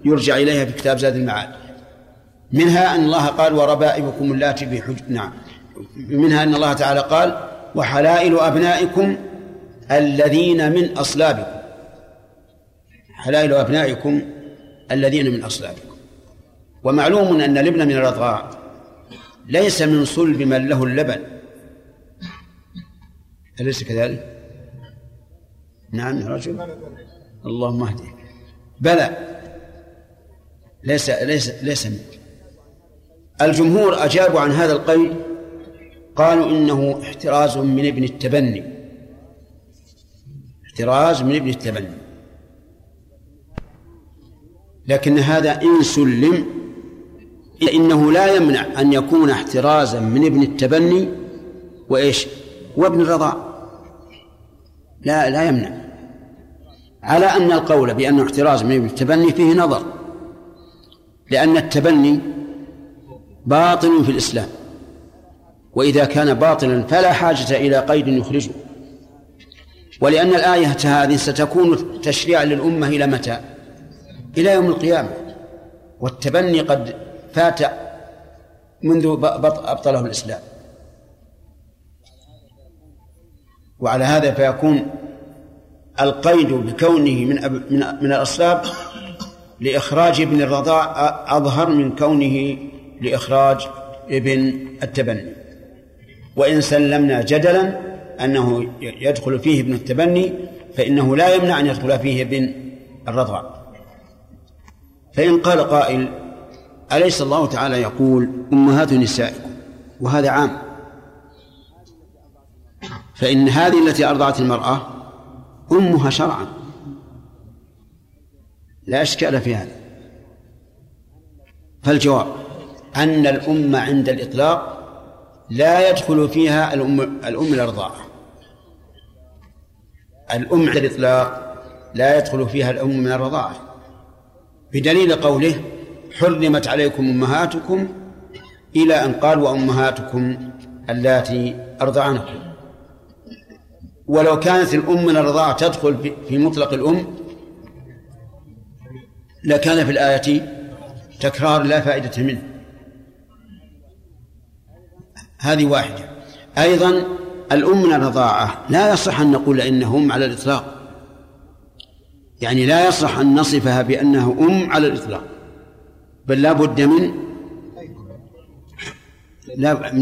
يرجع إليها في كتاب زاد المعاد. منها أن الله قال وربائبكم اللاتي بحج نعم. منها أن الله تعالى قال وحلائل أبنائكم الذين من أصلابكم. حلائل أبنائكم الذين من أصلابكم. ومعلوم أن الابن من الرضاع ليس من صلب من له اللبن. أليس كذلك؟ نعم يا رجل. اللهم اهدي بلى. ليس ليس ليس منك. الجمهور أجابوا عن هذا القيد قالوا إنه احتراز من ابن التبني. احتراز من ابن التبني. لكن هذا إن سلم إنه لا يمنع أن يكون احترازا من ابن التبني وإيش؟ وابن الرضاع. لا لا يمنع. على أن القول بأنه احتراز من التبني فيه نظر. لأن التبني باطل في الإسلام. وإذا كان باطلا فلا حاجة إلى قيد يخرجه. ولأن الآية هذه ستكون تشريعا للأمة إلى متى؟ إلى يوم القيامة. والتبني قد فات منذ أبطله الإسلام. وعلى هذا فيكون القيد بكونه من من من الأصلاب لإخراج ابن الرضاع أظهر من كونه لإخراج ابن التبني. وإن سلمنا جدلا أنه يدخل فيه ابن التبني فإنه لا يمنع أن يدخل فيه ابن الرضاع. فإن قال قائل أليس الله تعالى يقول أمهات نسائكم؟ وهذا عام. فإن هذه التي أرضعت المرأة أمها شرعا. لا إشكال في هذا. فالجواب أن الأمة عند الإطلاق لا يدخل فيها الأم الأم الأرضاع. الأم عند الإطلاق لا يدخل فيها الأم من الرضاعة بدليل قوله حرمت عليكم أمهاتكم إلى أن قال وأمهاتكم اللاتي أرضعنكم. ولو كانت الأم من الرضاعة تدخل في مطلق الأم لكان في الآية تكرار لا فائدة منه. هذه واحدة. أيضا الأم من الرضاعة لا يصح أن نقول إنهم على الإطلاق. يعني لا يصح أن نصفها بأنها أم على الإطلاق. بل لا بد من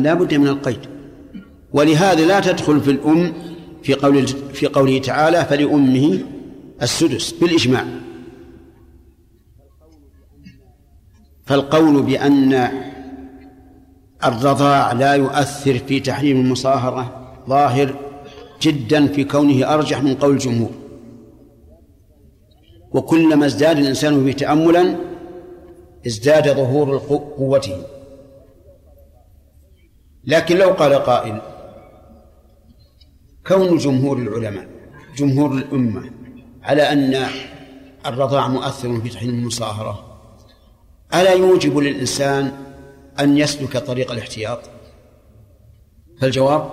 لا بد من القيد. ولهذا لا تدخل في الأم في قول في قوله تعالى فلأمه السدس بالإجماع. فالقول بأن الرضاع لا يؤثر في تحريم المصاهرة ظاهر جدا في كونه أرجح من قول الجمهور. وكلما ازداد الإنسان به تأملا ازداد ظهور قوته. لكن لو قال قائل كون جمهور العلماء جمهور الأمة على أن الرضاع مؤثر في تحريم المصاهرة ألا يوجب للإنسان أن يسلك طريق الاحتياط؟ فالجواب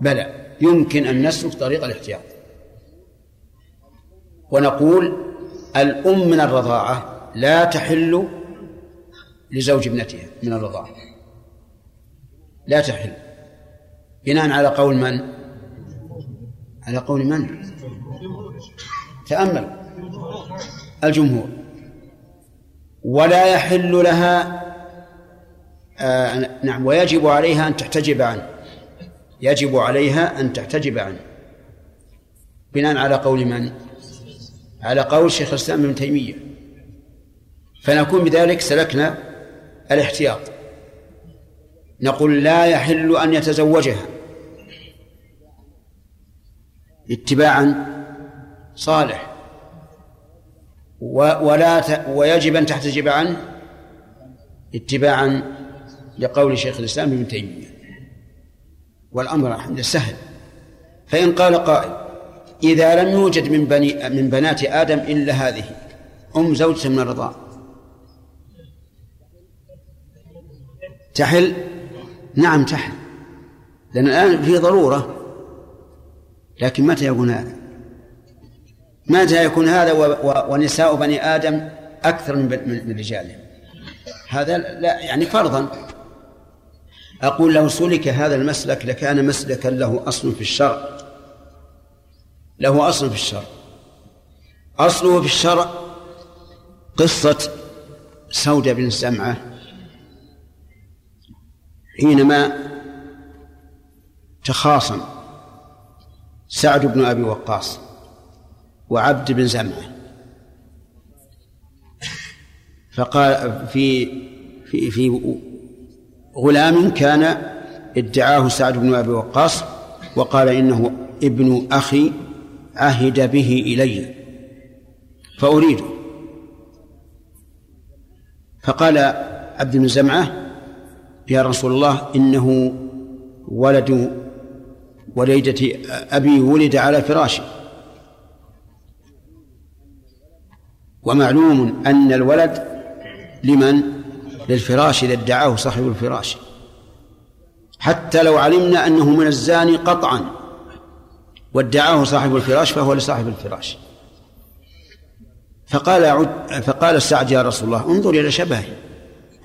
بلى يمكن أن نسلك طريق الاحتياط. ونقول الأم من الرضاعة لا تحل لزوج ابنتها من الرضاعة. لا تحل. بناء على قول من؟ على قول من؟ تأمل. الجمهور. ولا يحل لها آه نعم ويجب عليها أن تحتجب عنه. يجب عليها أن تحتجب عنه. بناء على قول من؟ على قول شيخ الإسلام ابن تيمية. فنكون بذلك سلكنا الاحتياط. نقول لا يحل أن يتزوجها. اتباعا صالح. ولا ت... ويجب أن تحتجب عنه اتباعا لقول شيخ الإسلام ابن تيمية. والأمر سهل. فإن قال قائل إذا لم يوجد من بني من بنات آدم إلا هذه أم زوجة من الرضاع. تحل؟ نعم تحل. لأن الآن في ضرورة لكن متى يكون هذا؟ متى يكون هذا ونساء بني آدم أكثر من من رجالهم؟ هذا لا يعني فرضا. أقول لو سلك هذا المسلك لكان مسلكا له أصل في الشرع. له أصل في الشرع. أصله في الشرع قصة سودة بن سمعة. حينما تخاصم سعد بن أبي وقاص وعبد بن زمعة فقال في في في غلام كان ادعاه سعد بن أبي وقاص وقال إنه ابن أخي عهد به إلي فاريده فقال عبد بن زمعه يا رسول الله إنه ولد وليدة أبي ولد على فراشي ومعلوم أن الولد لمن؟ للفراش إذا ادعاه صاحب الفراش. حتى لو علمنا أنه من الزاني قطعا وادعاه صاحب الفراش فهو لصاحب الفراش. فقال عد فقال السعد يا رسول الله انظر إلى شبهه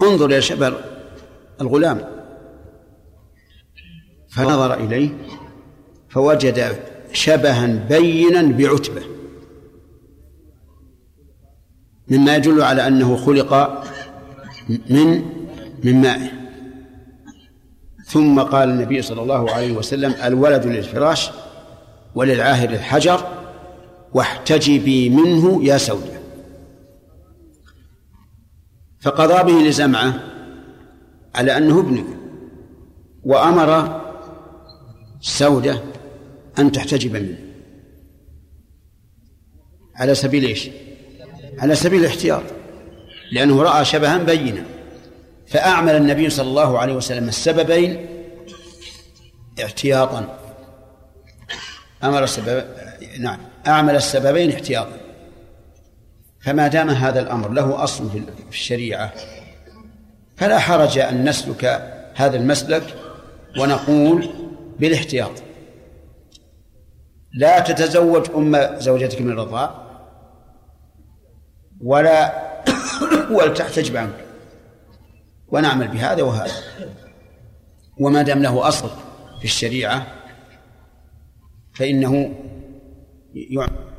انظر إلى شبه الغلام. فنظر إليه فوجد شبها بينا بعتبة. مما يدل على أنه خلق من من ماء. ثم قال النبي صلى الله عليه وسلم الولد للفراش وللعاهر الحجر واحتجبي منه يا سودة فقضى به لزمعة على أنه ابنه وأمر سودة أن تحتجب منه على سبيل إيش؟ على سبيل الاحتياط. لأنه رأى شبها بينا. فأعمل النبي صلى الله عليه وسلم السببين احتياطا. أمر السبب نعم أعمل السببين احتياطا. فما دام هذا الأمر له أصل في الشريعة فلا حرج أن نسلك هذا المسلك ونقول بالاحتياط. لا تتزوج أم زوجتك من الرضاع ولا ولتحتجب عنك ونعمل بهذا وهذا. وما دام له أصل في الشريعة فإنه يعمل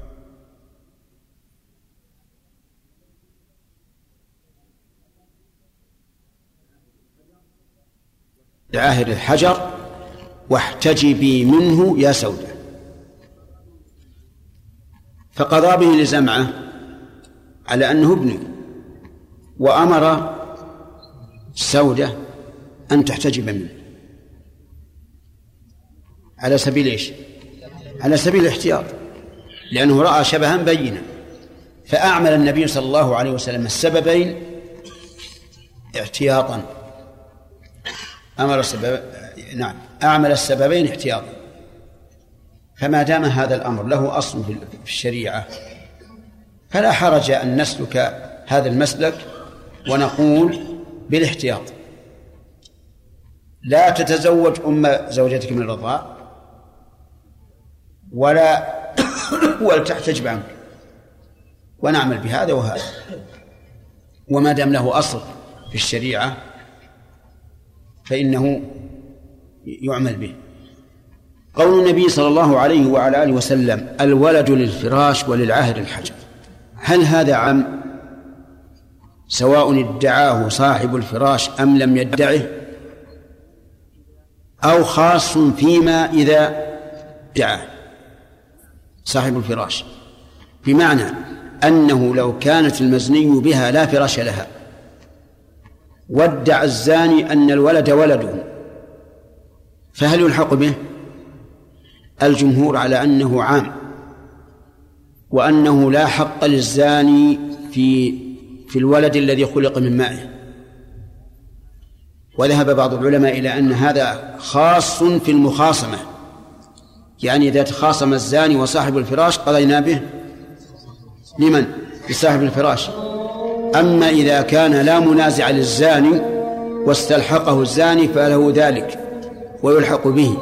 لعاهر الحجر واحتجبي منه يا سودة فقضى به لزمعة على أنه ابنه وأمر سودة أن تحتجب منه. على سبيل إيش؟ على سبيل الاحتياط لأنه رأى شبها بينا فأعمل النبي صلى الله عليه وسلم السببين احتياطا. أمر السبب نعم أعمل السببين احتياطا. فما دام هذا الأمر له أصل في الشريعة فلا حرج أن نسلك هذا المسلك ونقول بالاحتياط. لا تتزوج أم زوجتك من الرضاع ولا ولتحتجب عنك ونعمل بهذا وهذا. وما دام له أصل في الشريعة فإنه يعمل به. قول النبي صلى الله عليه وعلى آله وسلم الولد للفراش وللعاهر الحجر. هل هذا عام؟ سواء ادعاه صاحب الفراش أم لم يدعه؟ أو خاص فيما إذا دعاه صاحب الفراش. بمعنى أنه لو كانت المزني بها لا فراش لها. وادعى الزاني أن الولد ولده. فهل يلحق به؟ الجمهور على أنه عام وأنه لا حق للزاني في في الولد الذي خلق من مائه. وذهب بعض العلماء إلى أن هذا خاص في المخاصمة. يعني إذا تخاصم الزاني وصاحب الفراش قضينا به. لمن؟ لصاحب الفراش. أما إذا كان لا منازع للزاني واستلحقه الزاني فله ذلك ويلحق به.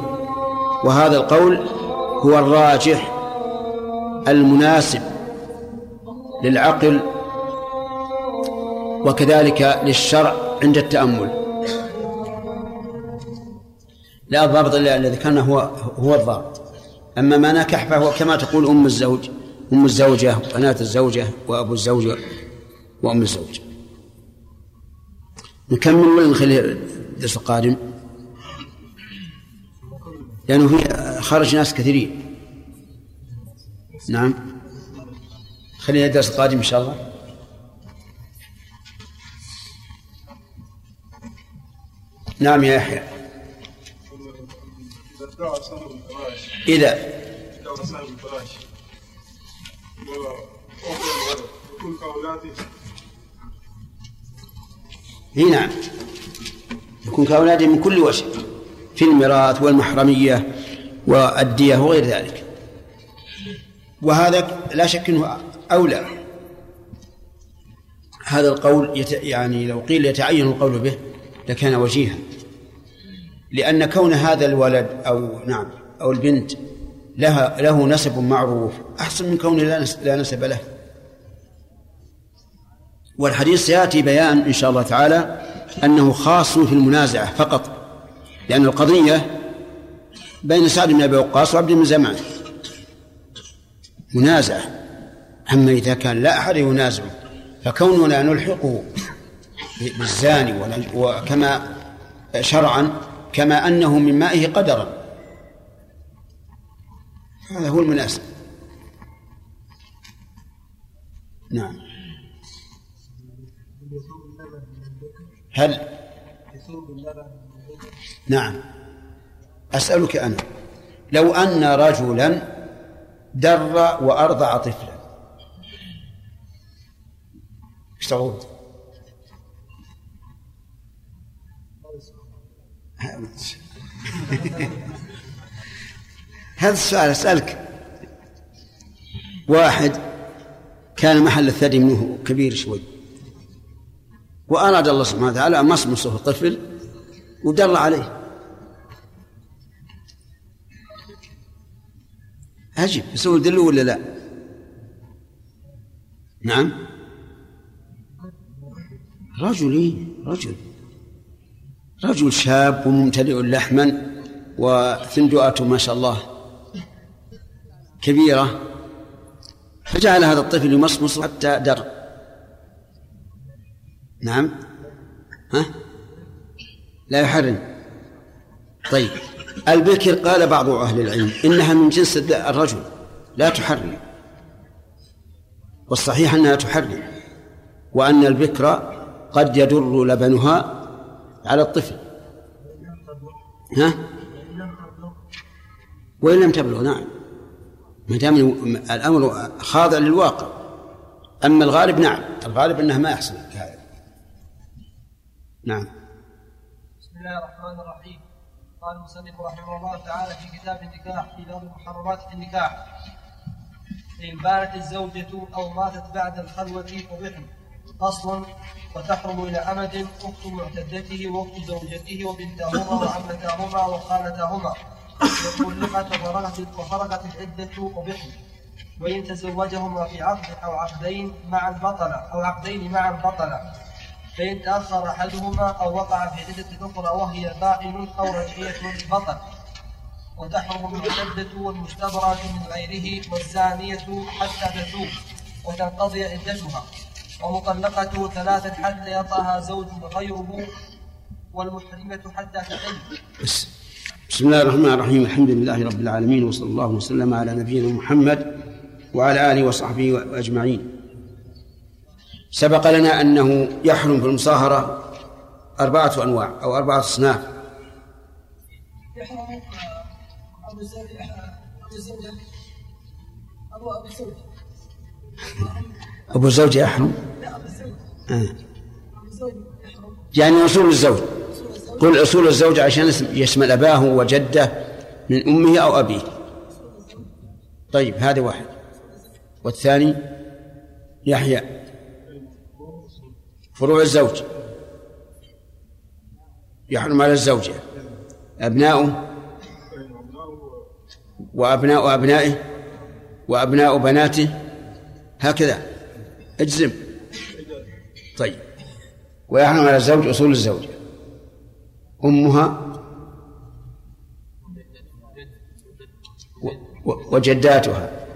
وهذا القول هو الراجح المناسب للعقل وكذلك للشرع عند التأمل. لا الضابط الذي ذكرنا هو هو الضابط. أما ما نكح فهو كما تقول أم الزوج أم الزوجة وبنات الزوجة وأبو الزوجة وأم الزوج نكمل ولا نخلي الدرس القادم؟ لأنه في خرج ناس كثيرين. نعم. خلينا الدرس القادم إن شاء الله. نعم يا يحيى. إذا. نعم يكون كأولاده من كل وجه. في الميراث والمحرمية والدية وغير ذلك. وهذا لا شك إنه أولى. هذا القول يت... يعني لو قيل يتعين القول به لكان وجيها. لأن كون هذا الولد أو نعم أو البنت لها له نسب معروف أحسن من كونه لا نسب له. والحديث سيأتي بيان إن شاء الله تعالى أنه خاص في المنازعة فقط. لأن القضية بين سعد بن أبي وقاص وعبد بن زمان منازعة. أما إذا كان لا أحد ينازعه فكوننا نلحقه بالزاني وكما شرعا كما أنه من مائه قدرا. هذا هو المناسب نعم. هل نعم. أسألك أنا لو أن رجلا در وأرضع طفلا إيش؟ هذا السؤال أسألك. واحد كان محل الثدي منه كبير شوي وأراد الله سبحانه وتعالى أن مصمصه طفل ودر عليه. أجب. يسوي دلو ولا لا؟ نعم. رجل؟ رجل. رجل شاب وممتلئ لحما وثندؤته ما شاء الله. كبيرة. فجعل هذا الطفل يمصمص حتى در. نعم. ها؟ لا يحرم. طيب. البكر قال بعض أهل العلم إنها من جنس الرجل لا تحرم والصحيح أنها تحرم وأن البكر قد يدر لبنها على الطفل. ها؟ وإن لم تبلغ نعم. ما دام الأمر خاضع للواقع. أما الغالب نعم. الغالب أنه ما يحصل. نعم. بسم الله الرحمن الرحيم. قال المصنف رحمه الله تعالى في كتاب النكاح في باب محرمات النكاح. إن بانت الزوجة أو ماتت بعد الخلوة أبحن أصل وتحرم إلى أمد أخت معتدته وأخت زوجته وبنتهما وعمتاهما وخالتاهما وطلقت وفرغت وفرغت العدة أبحن وإن تزوجهما في عقد أو عقدين معا بطلا أو عقدين معا بطلا فإن تأخر أحدهما أو وقع في عدة أخرى وهي بائن أو رجعية بطل وتحرم المعتدة والمستبرأة من غيره والزانية حتى تتوب وتنقضي عدتها. ومطلقته ثلاثا حتى يطأها زوج غيره والمحرمة حتى تحل. بسم الله الرحمن الرحيم. الحمد لله رب العالمين وصلى الله وسلم على نبينا محمد وعلى آله وصحبه أجمعين سبق لنا أنه يحرم في المصاهرة أربعة أنواع أو أربعة أصناف. يحرم أبو الزوجة أبو الزوجة أبو أبو الزوجة أبو الزوج يحرم؟ لا أبو الزوجة آه. يحرم. يعني أصول الزوج. قل أصول الزوج عشان يشمل أباه وجده من أمه أو أبيه. طيب هذا واحد. والثاني يحيى. فروع الزوج. يحرم على الزوجة أبناؤه وأبناء أبنائه وأبناء بناته. هكذا. اجزم. طيب. ويحرم على الزوج أصول الزوجة أمها وجداتها.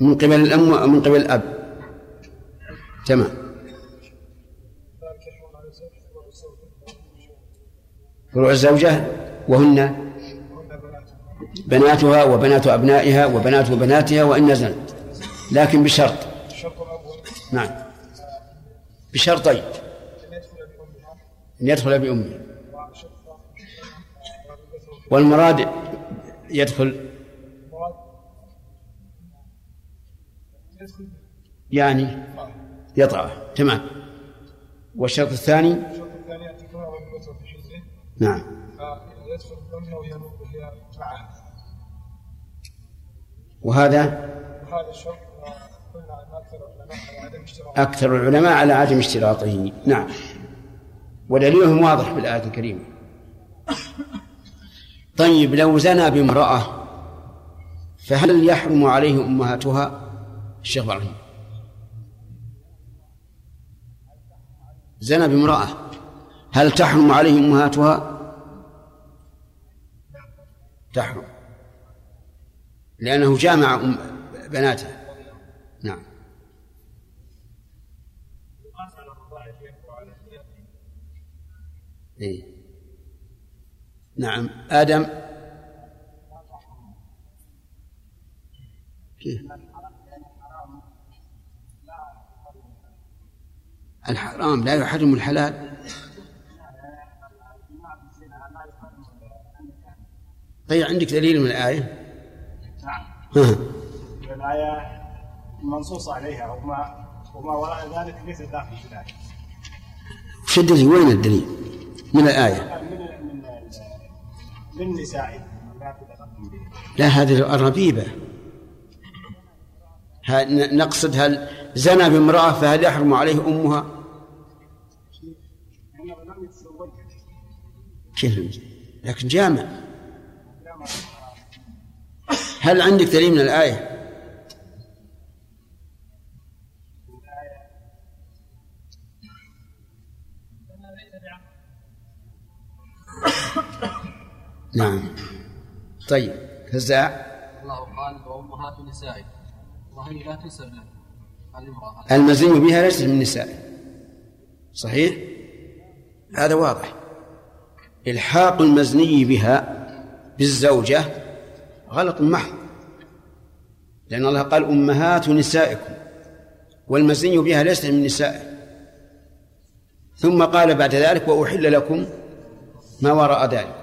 من قبل الأم ومن قبل الأب. تمام. فروع الزوجة وهن بناتها وبنات أبنائها وبنات بناتها وإن نزلت. لكن بشرط. نعم. بشرطين. أن يدخل بأمه. والمراد يدخل يعني يطأه. تمام. والشرط الثاني نعم. وهي معه وهذا؟ وهذا الشرط أكثر العلماء على عدم اشتراطه. نعم. ودليلهم واضح بالآية الكريمة. طيب لو زنى بامرأة فهل يحرم عليه أمهاتها؟ الشيخ زنى بامرأة. هل تحرم عليه أمهاتها؟ تحرم. لأنه جامع أم بناته نعم. إيه؟ نعم. آدم؟ الحرام. لا يحرم الحلال. طيب عندك دليل من الآية؟ نعم. الآية منصوص عليها وما وما وراء ذلك ليس داخل في الآية وش الدليل؟ وين الدليل؟ من الآية من من من نسائه لا تتقدم به لا هذه الربيبة نقصد هل زنى بامرأة فهل يحرم عليه أمها؟ كيف لكن جامع هل عندك دليل من الآية؟ نعم. طيب فزاع الله قال وأمهات نسائكم وهي لا تنسب له المزني بها ليست من النساء. صحيح؟ هذا واضح. إلحاق المزني بها بالزوجة غلط محض. لأن الله قال أمهات نسائكم والمزني بها ليست من نسائه. ثم قال بعد ذلك وأحل لكم ما وراء ذلك.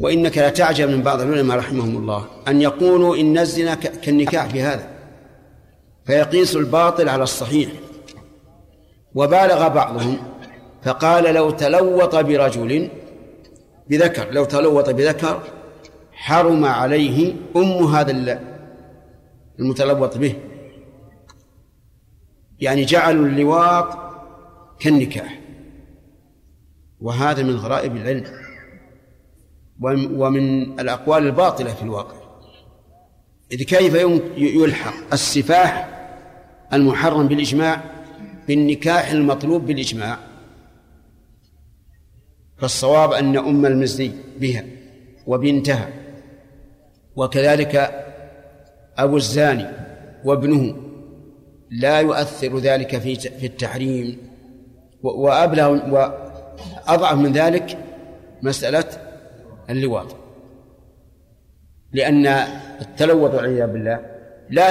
وإنك لتعجب من بعض العلماء رحمهم الله أن يقولوا إن الزنا كالنكاح في هذا. فيقيس الباطل على الصحيح. وبالغ بعضهم فقال لو تلوط برجل بذكر لو تلوط بذكر حرم عليه أم هذا ال- المتلوط به. يعني جعلوا اللواط كالنكاح. وهذا من غرائب العلم. وم- ومن الأقوال الباطلة في الواقع. إذ كيف يلحق السفاح المحرم بالإجماع بالنكاح المطلوب بالإجماع؟ فالصواب أن أم المزني بها وبنتها. وكذلك أبو الزاني وابنه لا يؤثر ذلك في في التحريم وأبلغ وأضعف من ذلك مسألة اللواط. لأن التلوث والعياذ بالله لا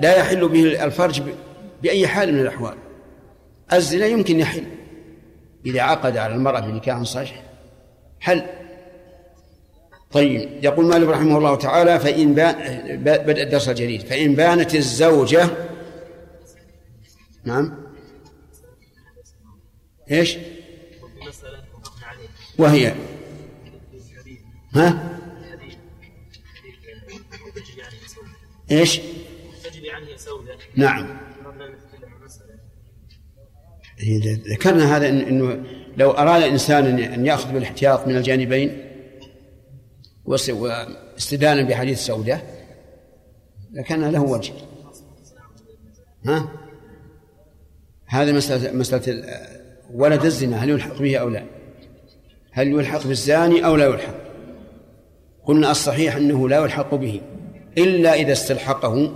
لا يحل به الفرج بأي حال من الأحوال. الزنا يمكن يحل إذا عقد على المرأة بنكاح صحيح. حل طيب يقول مالك رحمه الله تعالى فإن بان بدأ الدرس الجديد فإن بانت الزوجة نعم إيش؟ وهي ها؟ إيش؟ تجري عنه نعم ذكرنا هذا إنه لو أراد الإنسان أن يأخذ بالاحتياط من الجانبين واستدانا بحديث سودة لكان له وجه. ها؟ هذا مسألة مسألة ولد الزنا هل يلحق به أو لا؟ هل يلحق بالزاني أو لا يلحق؟ قلنا الصحيح أنه لا يلحق به إلا إذا استلحقه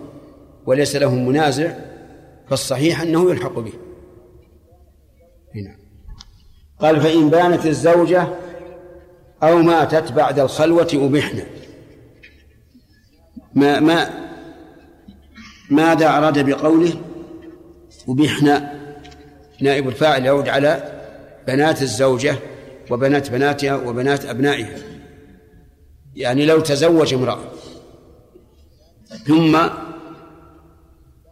وليس له منازع فالصحيح أنه يلحق به. هنا. قال فإن بانت الزوجة أو ماتت بعد الخلوة أبحنا. ما ما ماذا أراد بقوله؟ أبحنا. نائب الفاعل يعود على بنات الزوجة وبنات بناتها وبنات أبنائها. يعني لو تزوج امرأة ثم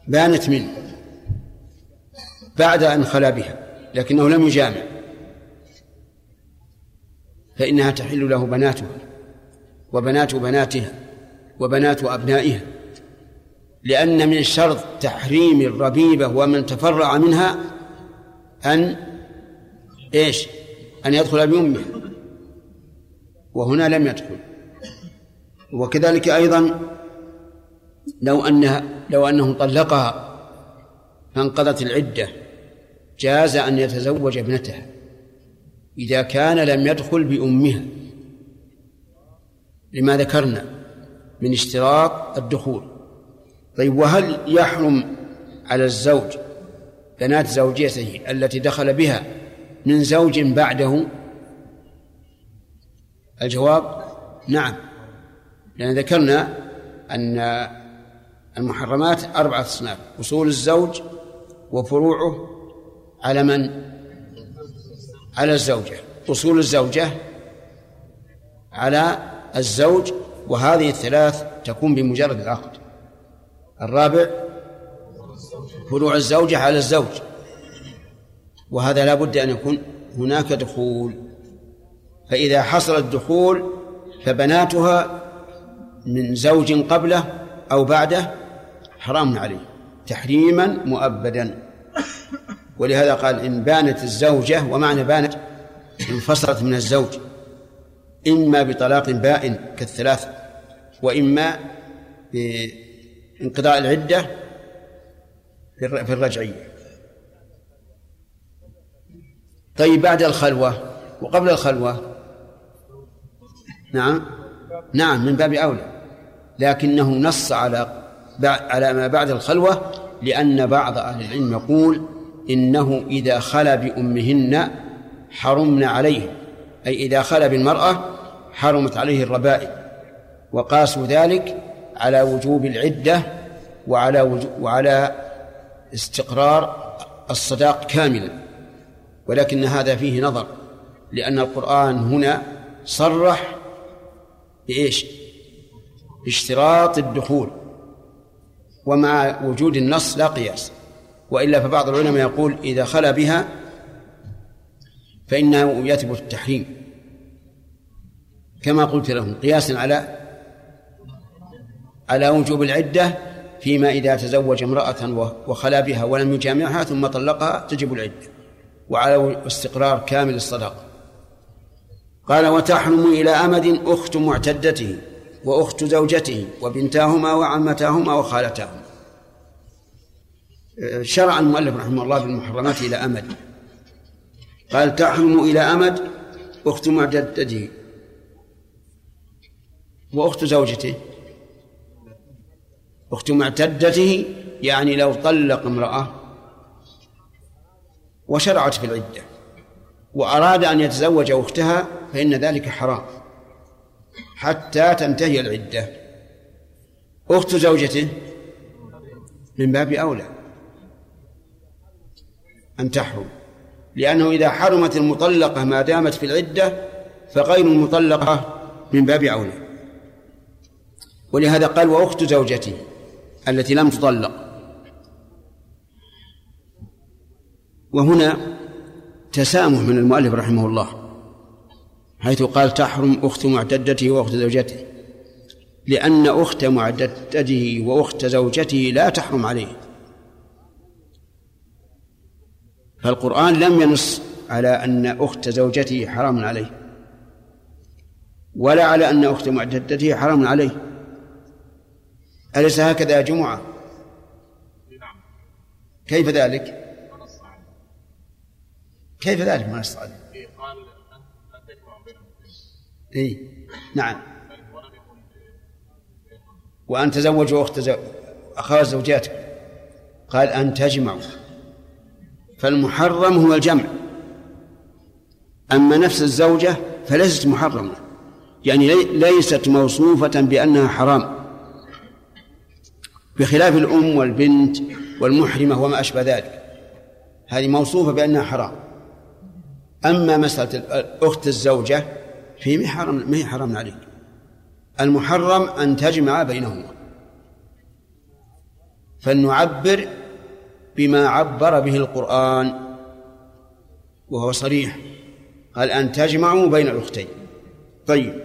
بانت منه بعد أن خلا بها لكنه لم يجامع. فإنها تحل له بناتها وبنات بناتها وبنات أبنائها لأن من شرط تحريم الربيبة ومن تفرع منها أن إيش؟ أن يدخل بأمه وهنا لم يدخل. وكذلك أيضا لو أنها لو أنه طلقها فانقضت العدة جاز أن يتزوج ابنتها. إذا كان لم يدخل بأمها. لما ذكرنا من اشتراط الدخول. طيب وهل يحرم على الزوج بنات زوجته التي دخل بها من زوج بعده؟ الجواب نعم. لأن ذكرنا أن المحرمات أربعة أصناف أصول الزوج وفروعه على من؟ على الزوجة. أصول الزوجة على الزوج وهذه الثلاث تكون بمجرد العقد. الرابع فروع الزوجة على الزوج. وهذا لا بد أن يكون هناك دخول. فإذا حصل الدخول فبناتها من زوج قبله أو بعده حرام عليه. تحريما مؤبدا. ولهذا قال إن بانت الزوجة ومعنى بانت انفصلت من الزوج إما بطلاق بائن كالثلاث وإما بانقضاء العدة في الرجعية طيب بعد الخلوة وقبل الخلوة. نعم. نعم من باب أولى. لكنه نص على على ما بعد الخلوة لأن بعض أهل العلم يقول إنه إذا خلا بأمهن حرمن عليه أي إذا خلا بالمرأة حرمت عليه الربائب. وقاسوا ذلك على وجوب العدة وعلى وجوب وعلى استقرار الصداق كاملا ولكن هذا فيه نظر لأن القرآن هنا صرح بإيش؟ باشتراط الدخول. ومع وجود النص لا قياس. وإلا فبعض العلماء يقول إذا خلا بها فإنه يثبت التحريم. كما قلت لهم قياسا على على وجوب العدة فيما إذا تزوج امرأة وخلا بها ولم يجامعها ثم طلقها تجب العدة وعلى استقرار كامل الصداقة قال وتحرم إلى أمد أخت معتدته وأخت زوجته وبنتاهما وعمتاهما وخالتاهما. شرع المؤلف رحمه الله بالمحرمات إلى أمد. قال تحرم إلى أمد أخت معتدته وأخت زوجته. أخت معتدته يعني لو طلق امرأة وشرعت في العدة وأراد أن يتزوج أختها فإن ذلك حرام حتى تنتهي العدة. أخت زوجته من باب أولى. أن تحرم. لأنه إذا حرمت المطلقة ما دامت في العدة فغير المطلقة من باب أولى ولهذا قال وأخت زوجته التي لم تطلق. وهنا تسامح من المؤلف رحمه الله حيث قال تحرم أخت معتدته وأخت زوجته لأن أخت معتدته وأخت زوجته لا تحرم عليه. فالقرآن لم ينص على أن أخت زوجته حرام عليه ولا على أن أخت معتدته حرام عليه. أليس هكذا يا جمعة؟ كيف ذلك؟ كيف ذلك ما نص عليه؟ إيه نعم. وأن تزوجوا أخت زو... أخوات زوجاتك. قال أن تجمعوا. فالمحرم هو الجمع. أما نفس الزوجة فليست محرمة. يعني ليست موصوفة بأنها حرام. بخلاف الأم والبنت والمحرمة وما أشبه ذلك. هذه موصوفة بأنها حرام. أما مسألة أخت الزوجة فهي حرام ما هي حرام عليك. المحرم أن تجمع بينهما. فلنعبر بما عبر به القرآن وهو صريح. قال أن تجمعوا بين الأختين طيب.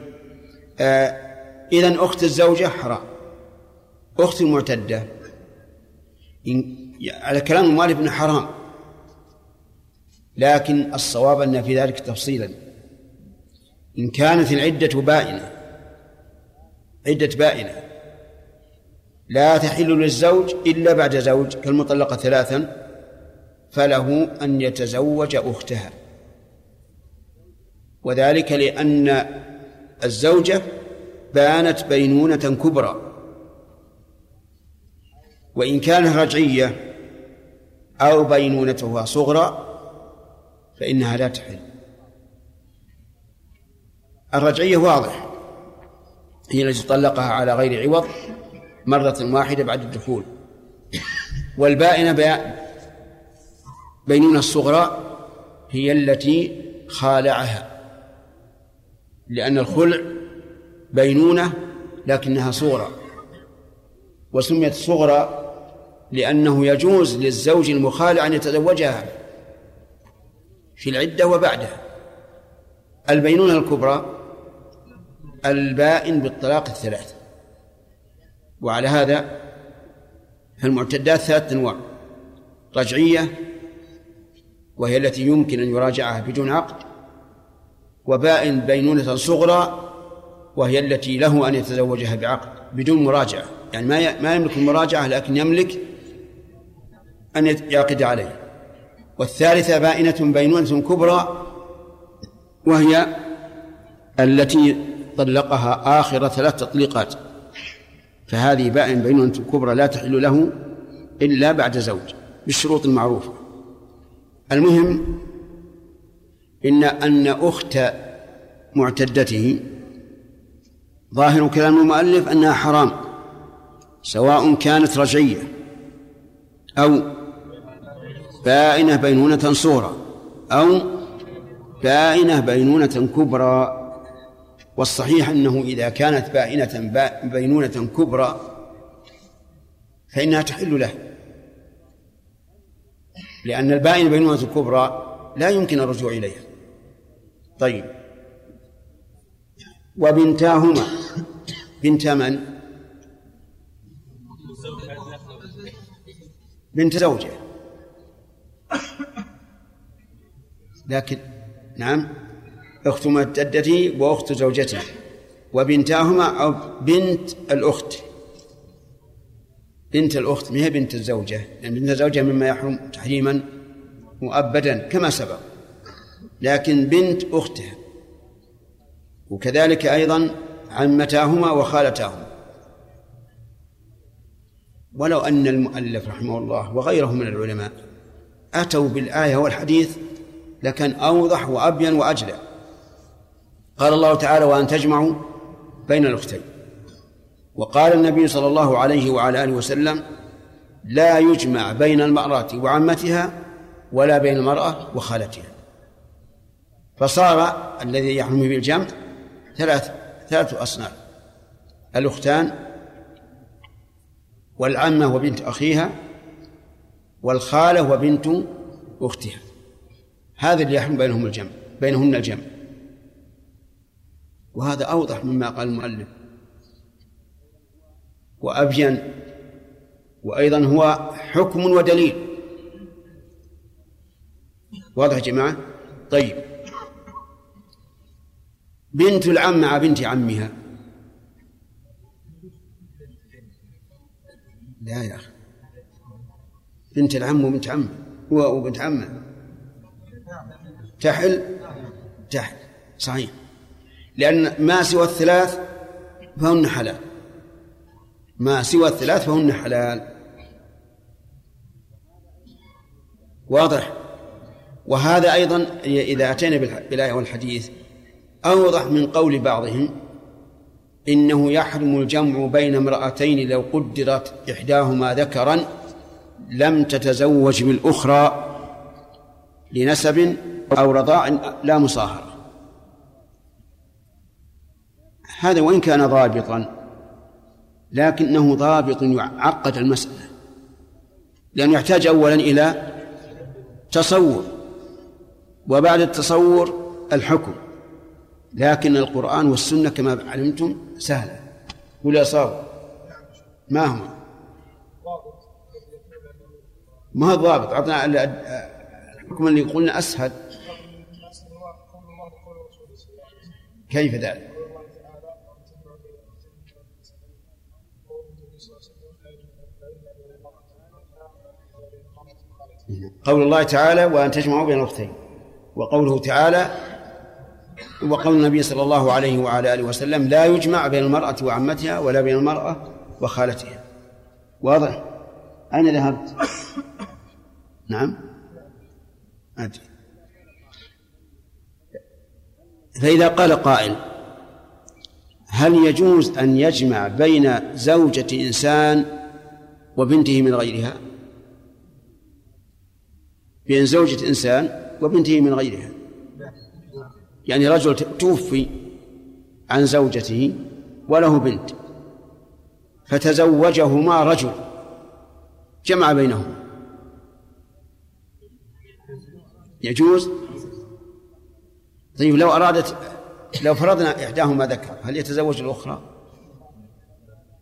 آه إذن أخت الزوجة حرام. أخت المعتدة إن على كلام المؤلف أنه حرام. لكن الصواب أن في ذلك تفصيلا. إن كانت العدة بائنة. عدة بائنة. لا تحل للزوج إلا بعد زوج كالمطلقة ثلاثا فله أن يتزوج أختها. وذلك لأن الزوجة بانت بينونة كبرى. وإن كانت رجعية أو بينونتها صغرى فإنها لا تحل. الرجعية واضح هي التي طلقها على غير عوض. مرة واحدة بعد الدخول. والبائنة بينونة الصغرى هي التي خالعها. لأن الخلع بينونة لكنها صغرى. وسميت صغرى لأنه يجوز للزوج المخالع أن يتزوجها في العدة وبعدها. البينونة الكبرى البائن بالطلاق الثلاث. وعلى هذا فالمعتدات ثلاثة أنواع رجعية وهي التي يمكن أن يراجعها بدون عقد وبائن بينونة صغرى وهي التي له أن يتزوجها بعقد بدون مراجعة. يعني ما ما يملك المراجعة لكن يملك أن يعقد عليه. والثالثة بائنة بينونة كبرى وهي التي طلقها آخر ثلاث تطليقات. فهذه بائن بينونة كبرى لا تحل له إلا بعد زوج بالشروط المعروفة. المهم إن أن أخت معتدته ظاهر كلام المؤلف أنها حرام سواء كانت رجعية أو بائنة بينونة صغرى أو بائنة بينونة كبرى. والصحيح أنه إذا كانت بائنة بينونة كبرى فإنها تحل له. لأن البائن بينونة الكبرى لا يمكن الرجوع إليها. طيب. وبنتاهما. بنت من؟ بنت زوجة. لكن نعم. أخت مجدته وأخت زوجته وبنتاهما أو بنت الأخت. بنت الأخت ما هي بنت الزوجة؟ لأن بنت الزوجة مما يحرم تحريما مؤبدا كما سبق. لكن بنت أختها. وكذلك أيضا عمتاهما وخالتاهما. ولو أن المؤلف رحمه الله وغيره من العلماء أتوا بالآية والحديث لكان أوضح وأبين وأجلى. قال الله تعالى وأن تجمعوا بين الأختين. وقال النبي صلى الله عليه وعلى آله وسلم لا يجمع بين المرأة وعمتها ولا بين المرأة وخالتها. فصار الذي يحرم به الجمع ثلاث ثلاث أصناف. الأختان والعمة وبنت أخيها والخالة وبنت أختها. هذا اللي يحرم بينهم الجمع بينهن الجمع. وهذا أوضح مما قال المؤلف. وأبين وأيضا هو حكم ودليل. واضح يا جماعة؟ طيب. بنت العم مع بنت عمها. لا يا أخي. بنت العم وبنت هو وبنت عمه. تحل؟ تحل. صحيح. لأن ما سوى الثلاث فهن حلال. ما سوى الثلاث فهن حلال. واضح؟ وهذا أيضا إذا أتينا بالآية والحديث أوضح من قول بعضهم إنه يحرم الجمع بين امرأتين لو قدرت إحداهما ذكرا لم تتزوج بالأخرى لنسب أو رضاع لا مصاهرة. هذا وإن كان ضابطا لكنه ضابط يعقد المسألة لأنه يحتاج أولا إلى تصور وبعد التصور الحكم لكن القرآن والسنة كما علمتم سهلة. ولا صار ما هو؟ ما هو ضابط أعطنا الحكم اللي قلنا أسهل. كيف ذلك؟ قول الله تعالى وأن تجمعوا بين الأختين وقوله تعالى وقول النبي صلى الله عليه وعلى آله وسلم لا يجمع بين المرأة وعمتها ولا بين المرأة وخالتها. واضح؟ أين ذهبت؟ نعم. أدري. فإذا قال قائل هل يجوز أن يجمع بين زوجة إنسان وبنته من غيرها؟ بين زوجة إنسان وبنته من غيرها. يعني رجل توفي عن زوجته وله بنت فتزوجهما رجل جمع بينهما. يجوز؟ طيب لو أرادت لو فرضنا إحداهما ذكر هل يتزوج الأخرى؟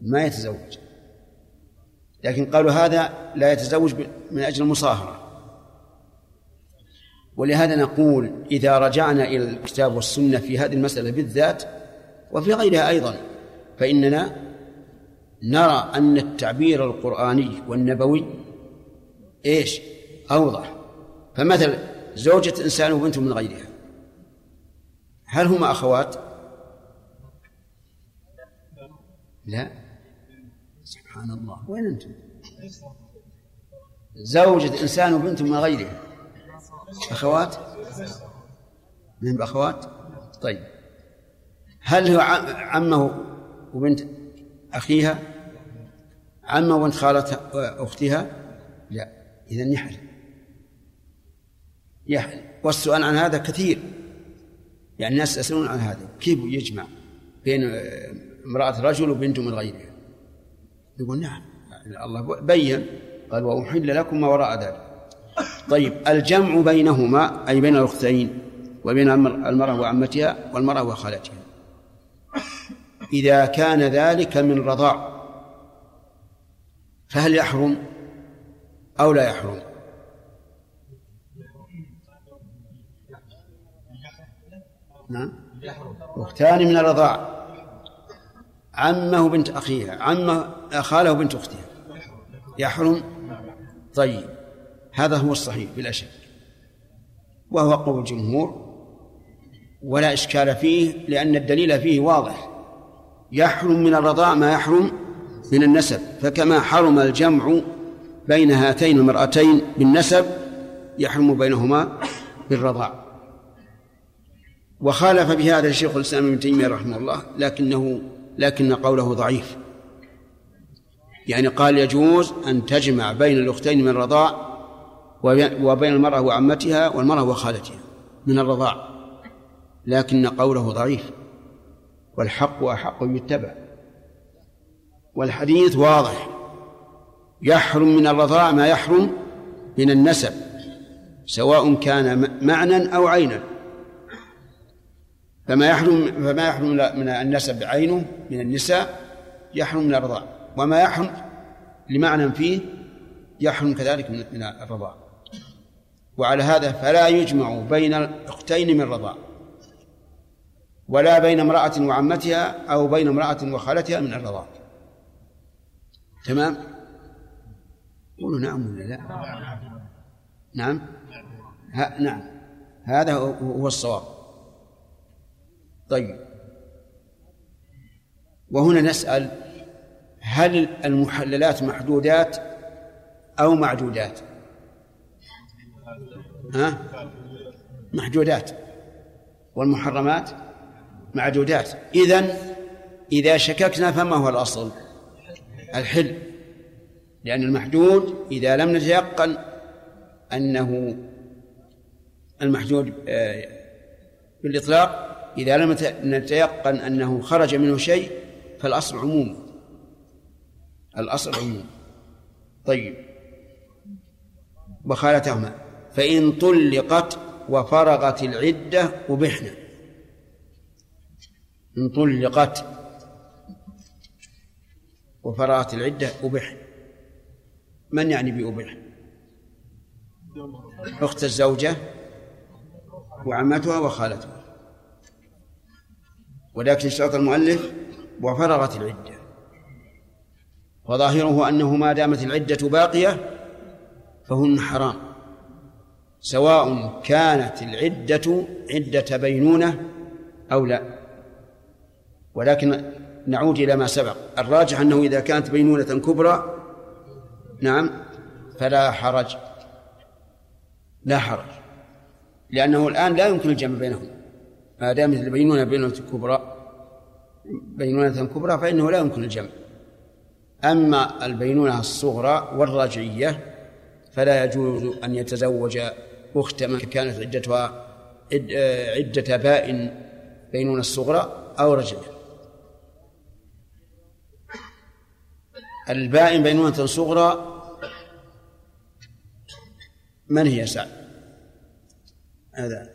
ما يتزوج. لكن قالوا هذا لا يتزوج من أجل المصاهرة. ولهذا نقول إذا رجعنا إلى الكتاب والسنة في هذه المسألة بالذات وفي غيرها أيضا فإننا نرى أن التعبير القرآني والنبوي إيش؟ أوضح. فمثل زوجة إنسان وبنت من غيرها هل هما أخوات؟ لا. سبحان الله. وين أنتم؟ زوجة إنسان وبنت من غيرها. أخوات؟ من بأخوات طيب. هل هو عمه وبنت أخيها؟ عمه وبنت خالة أختها لا. إذا يحل. يحل. والسؤال عن هذا كثير. يعني الناس يسألون عن هذا. كيف يجمع بين امرأة رجل وبنت من غيرها؟ يقول نعم. الله بين. قال وأحل لكم ما وراء ذلك. طيب الجمع بينهما أي بين الأختين وبين المرأة وعمتها والمرأة وخالتها. إذا كان ذلك من رضاع فهل يحرم أو لا يحرم؟ نعم. أختان من الرضاع عمه بنت أخيها عمه خاله بنت أختها. يحرم؟ طيب. هذا هو الصحيح بلا شك. وهو قول الجمهور ولا إشكال فيه لأن الدليل فيه واضح. يحرم من الرضاع ما يحرم من النسب. فكما حرم الجمع بين هاتين المرأتين بالنسب يحرم بينهما بالرضاع وخالف بهذا الشيخ الإسلام ابن تيمية رحمه الله لكنه لكن قوله ضعيف. يعني قال يجوز أن تجمع بين الأختين من الرضاع وبين المرأة وعمتها والمرأة وخالتها من الرضاع. لكن قوله ضعيف. والحق أحق يتبع والحديث واضح. يحرم من الرضاع ما يحرم من النسب سواء كان معنى أو عينا. فما يحرم فما يحرم من النسب عينه من النساء يحرم من الرضاع. وما يحرم لمعنى فيه يحرم كذلك من الرضاع. وعلى هذا فلا يجمع بين الأختين من رضاع ولا بين امرأة وعمتها أو بين امرأة وخالتها من الرضاع. تمام؟ قولوا نعم ولا لا؟ نعم؟ ها نعم. هذا هو الصواب. طيب. وهنا نسأل هل المحللات محدودات أو معدودات؟ ها؟ محدودات. والمحرمات معدودات. إذن إذا شككنا فما هو الأصل؟ الحل. لأن المحدود إذا لم نتيقن أنه المحدود آه، بالإطلاق إذا لم نتيقن أنه خرج منه شيء فالأصل عموم. الأصل عموم. طيب. وخالتهما فإن طلقت وفرغت العدة أبحنا إن طلقت وفرغت العدة أبحن من يعني بأبحن أخت الزوجة وعمتها وخالتها. ولكن اشترط المؤلف وفرغت العدة. وظاهره أنه ما دامت العدة باقية فهن حرام. سواء كانت العدة عدة بينونة أو لا. ولكن نعود إلى ما سبق. الراجح أنه إذا كانت بينونة كبرى نعم فلا حرج. لا حرج. لأنه الآن لا يمكن الجمع بينهم. ما دامت البينونة بينونة كبرى بينونة كبرى فإنه لا يمكن الجمع. أما البينونة الصغرى والرجعية فلا يجوز أن يتزوج أخت من كانت عدتها عدة بائن بينونة الصغرى أو رجعية البائن بينونة صغرى من هي سعد؟ هذا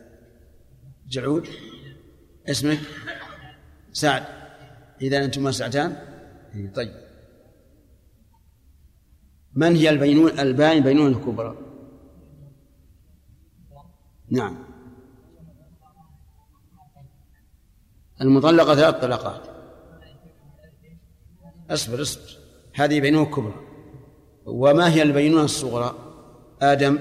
جعود. اسمك؟ سعد. إذا أنتما سعدان؟ طيب. من هي البينون البائن بينونة الكبرى؟ نعم. المطلقة ثلاث طلقات. اصبر اصبر. هذه بينونة كبرى. وما هي البينونة الصغرى؟ آدم.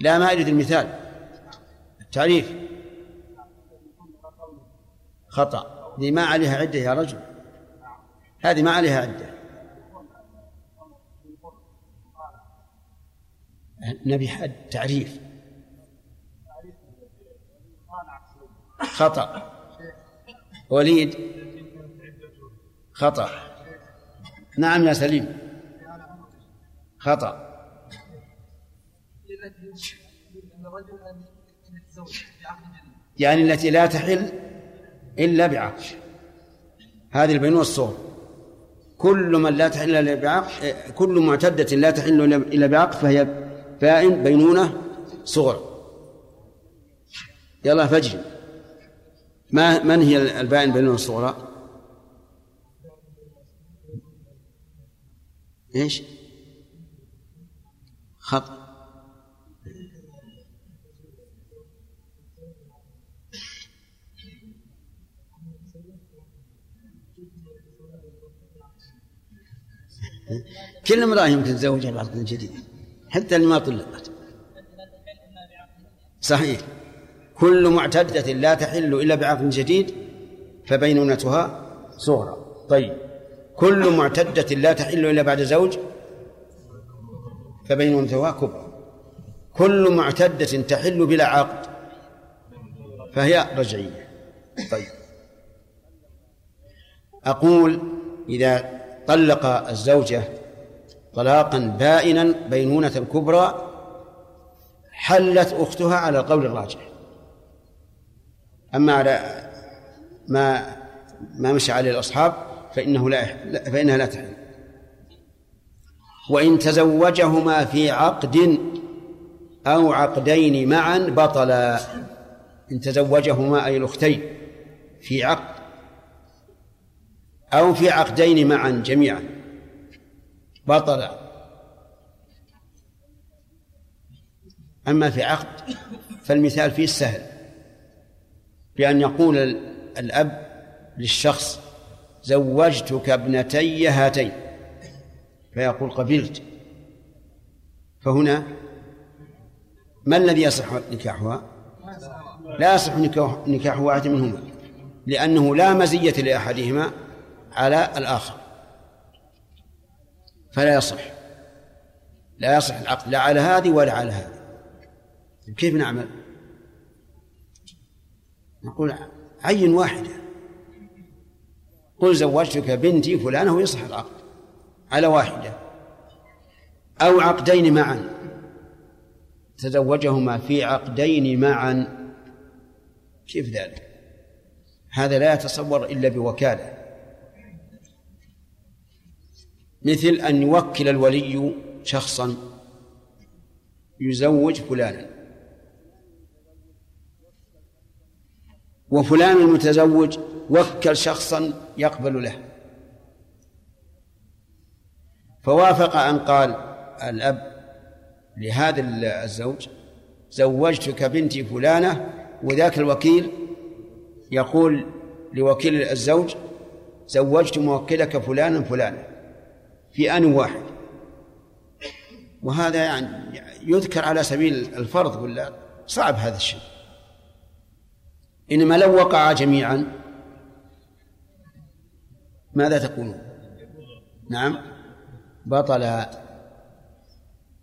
لا ما أريد المثال. التعريف. خطأ. دي ما عليها عدة يا رجل. هذه ما عليها عدة. نبي حد تعريف. خطأ. وليد. خطأ. نعم يا سليم. خطأ. يعني التي لا تحل إلا بعقد هذه البينونة الصغرى كل من لا تحل إلا بعقد كل معتدة لا تحل إلا بعقد فهي بائن بينونة صغرى يلا فجر ما من هي البائن بينونة الصغرى؟ إيش؟ خط كل امرأة يمكن تتزوجها بعقد جديد حتى اللي ما طلقت. صحيح. كل معتدة لا تحل إلا بعقد جديد فبينونتها صغرى. طيب. كل معتدة لا تحل إلا بعد زوج فبينونتها كبرى. كل معتدة تحل بلا عقد فهي رجعية. طيب. أقول إذا طلق الزوجة طلاقا بائنا بينونة كبرى حلت أختها على القول الراجح. أما على ما ما مشى عليه الأصحاب فإنه لا فإنها لا تحل. وإن تزوجهما في عقد أو عقدين معا بطلا. إن تزوجهما أي الأختين في عقد أو في عقدين معا جميعا. بطل. أما في عقد فالمثال فيه سهل. بأن يقول الأب للشخص زوجتك ابنتي هاتين. فيقول قبلت. فهنا ما الذي يصح نكاحها؟ لا يصح نكاح واحد منهما لأنه لا مزية لأحدهما على الآخر. فلا يصح. لا يصح العقد لا على هذه ولا على هذه. كيف نعمل؟ نقول عين واحدة. قل زوجتك بنتي فلانة ويصح العقد. على واحدة. أو عقدين معا. تزوجهما في عقدين معا. كيف ذلك؟ هذا لا يتصور إلا بوكالة. مثل أن يوكل الولي شخصا يزوج فلانا. وفلان المتزوج وكل شخصا يقبل له. فوافق أن قال الأب لهذا الزوج زوجتك بنتي فلانة وذاك الوكيل يقول لوكيل الزوج زوجت موكلك فلانا فلانا. في آن واحد. وهذا يعني يذكر على سبيل الفرض ولا صعب هذا الشيء. إنما لو وقعا جميعا ماذا تقولون نعم. بطل.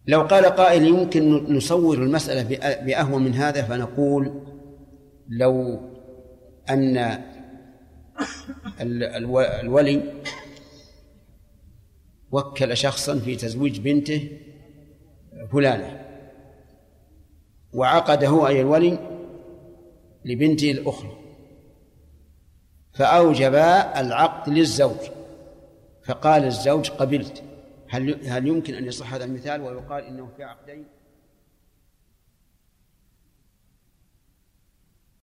لو قال قائل يمكن نصور المسألة بأهون من هذا فنقول لو أن الولي وكل شخصا في تزويج بنته فلانة. وعقده أي الولي لبنته الأخرى. فأوجب العقد للزوج. فقال الزوج قبلت. هل هل يمكن أن يصح هذا المثال ويقال إنه في عقدين؟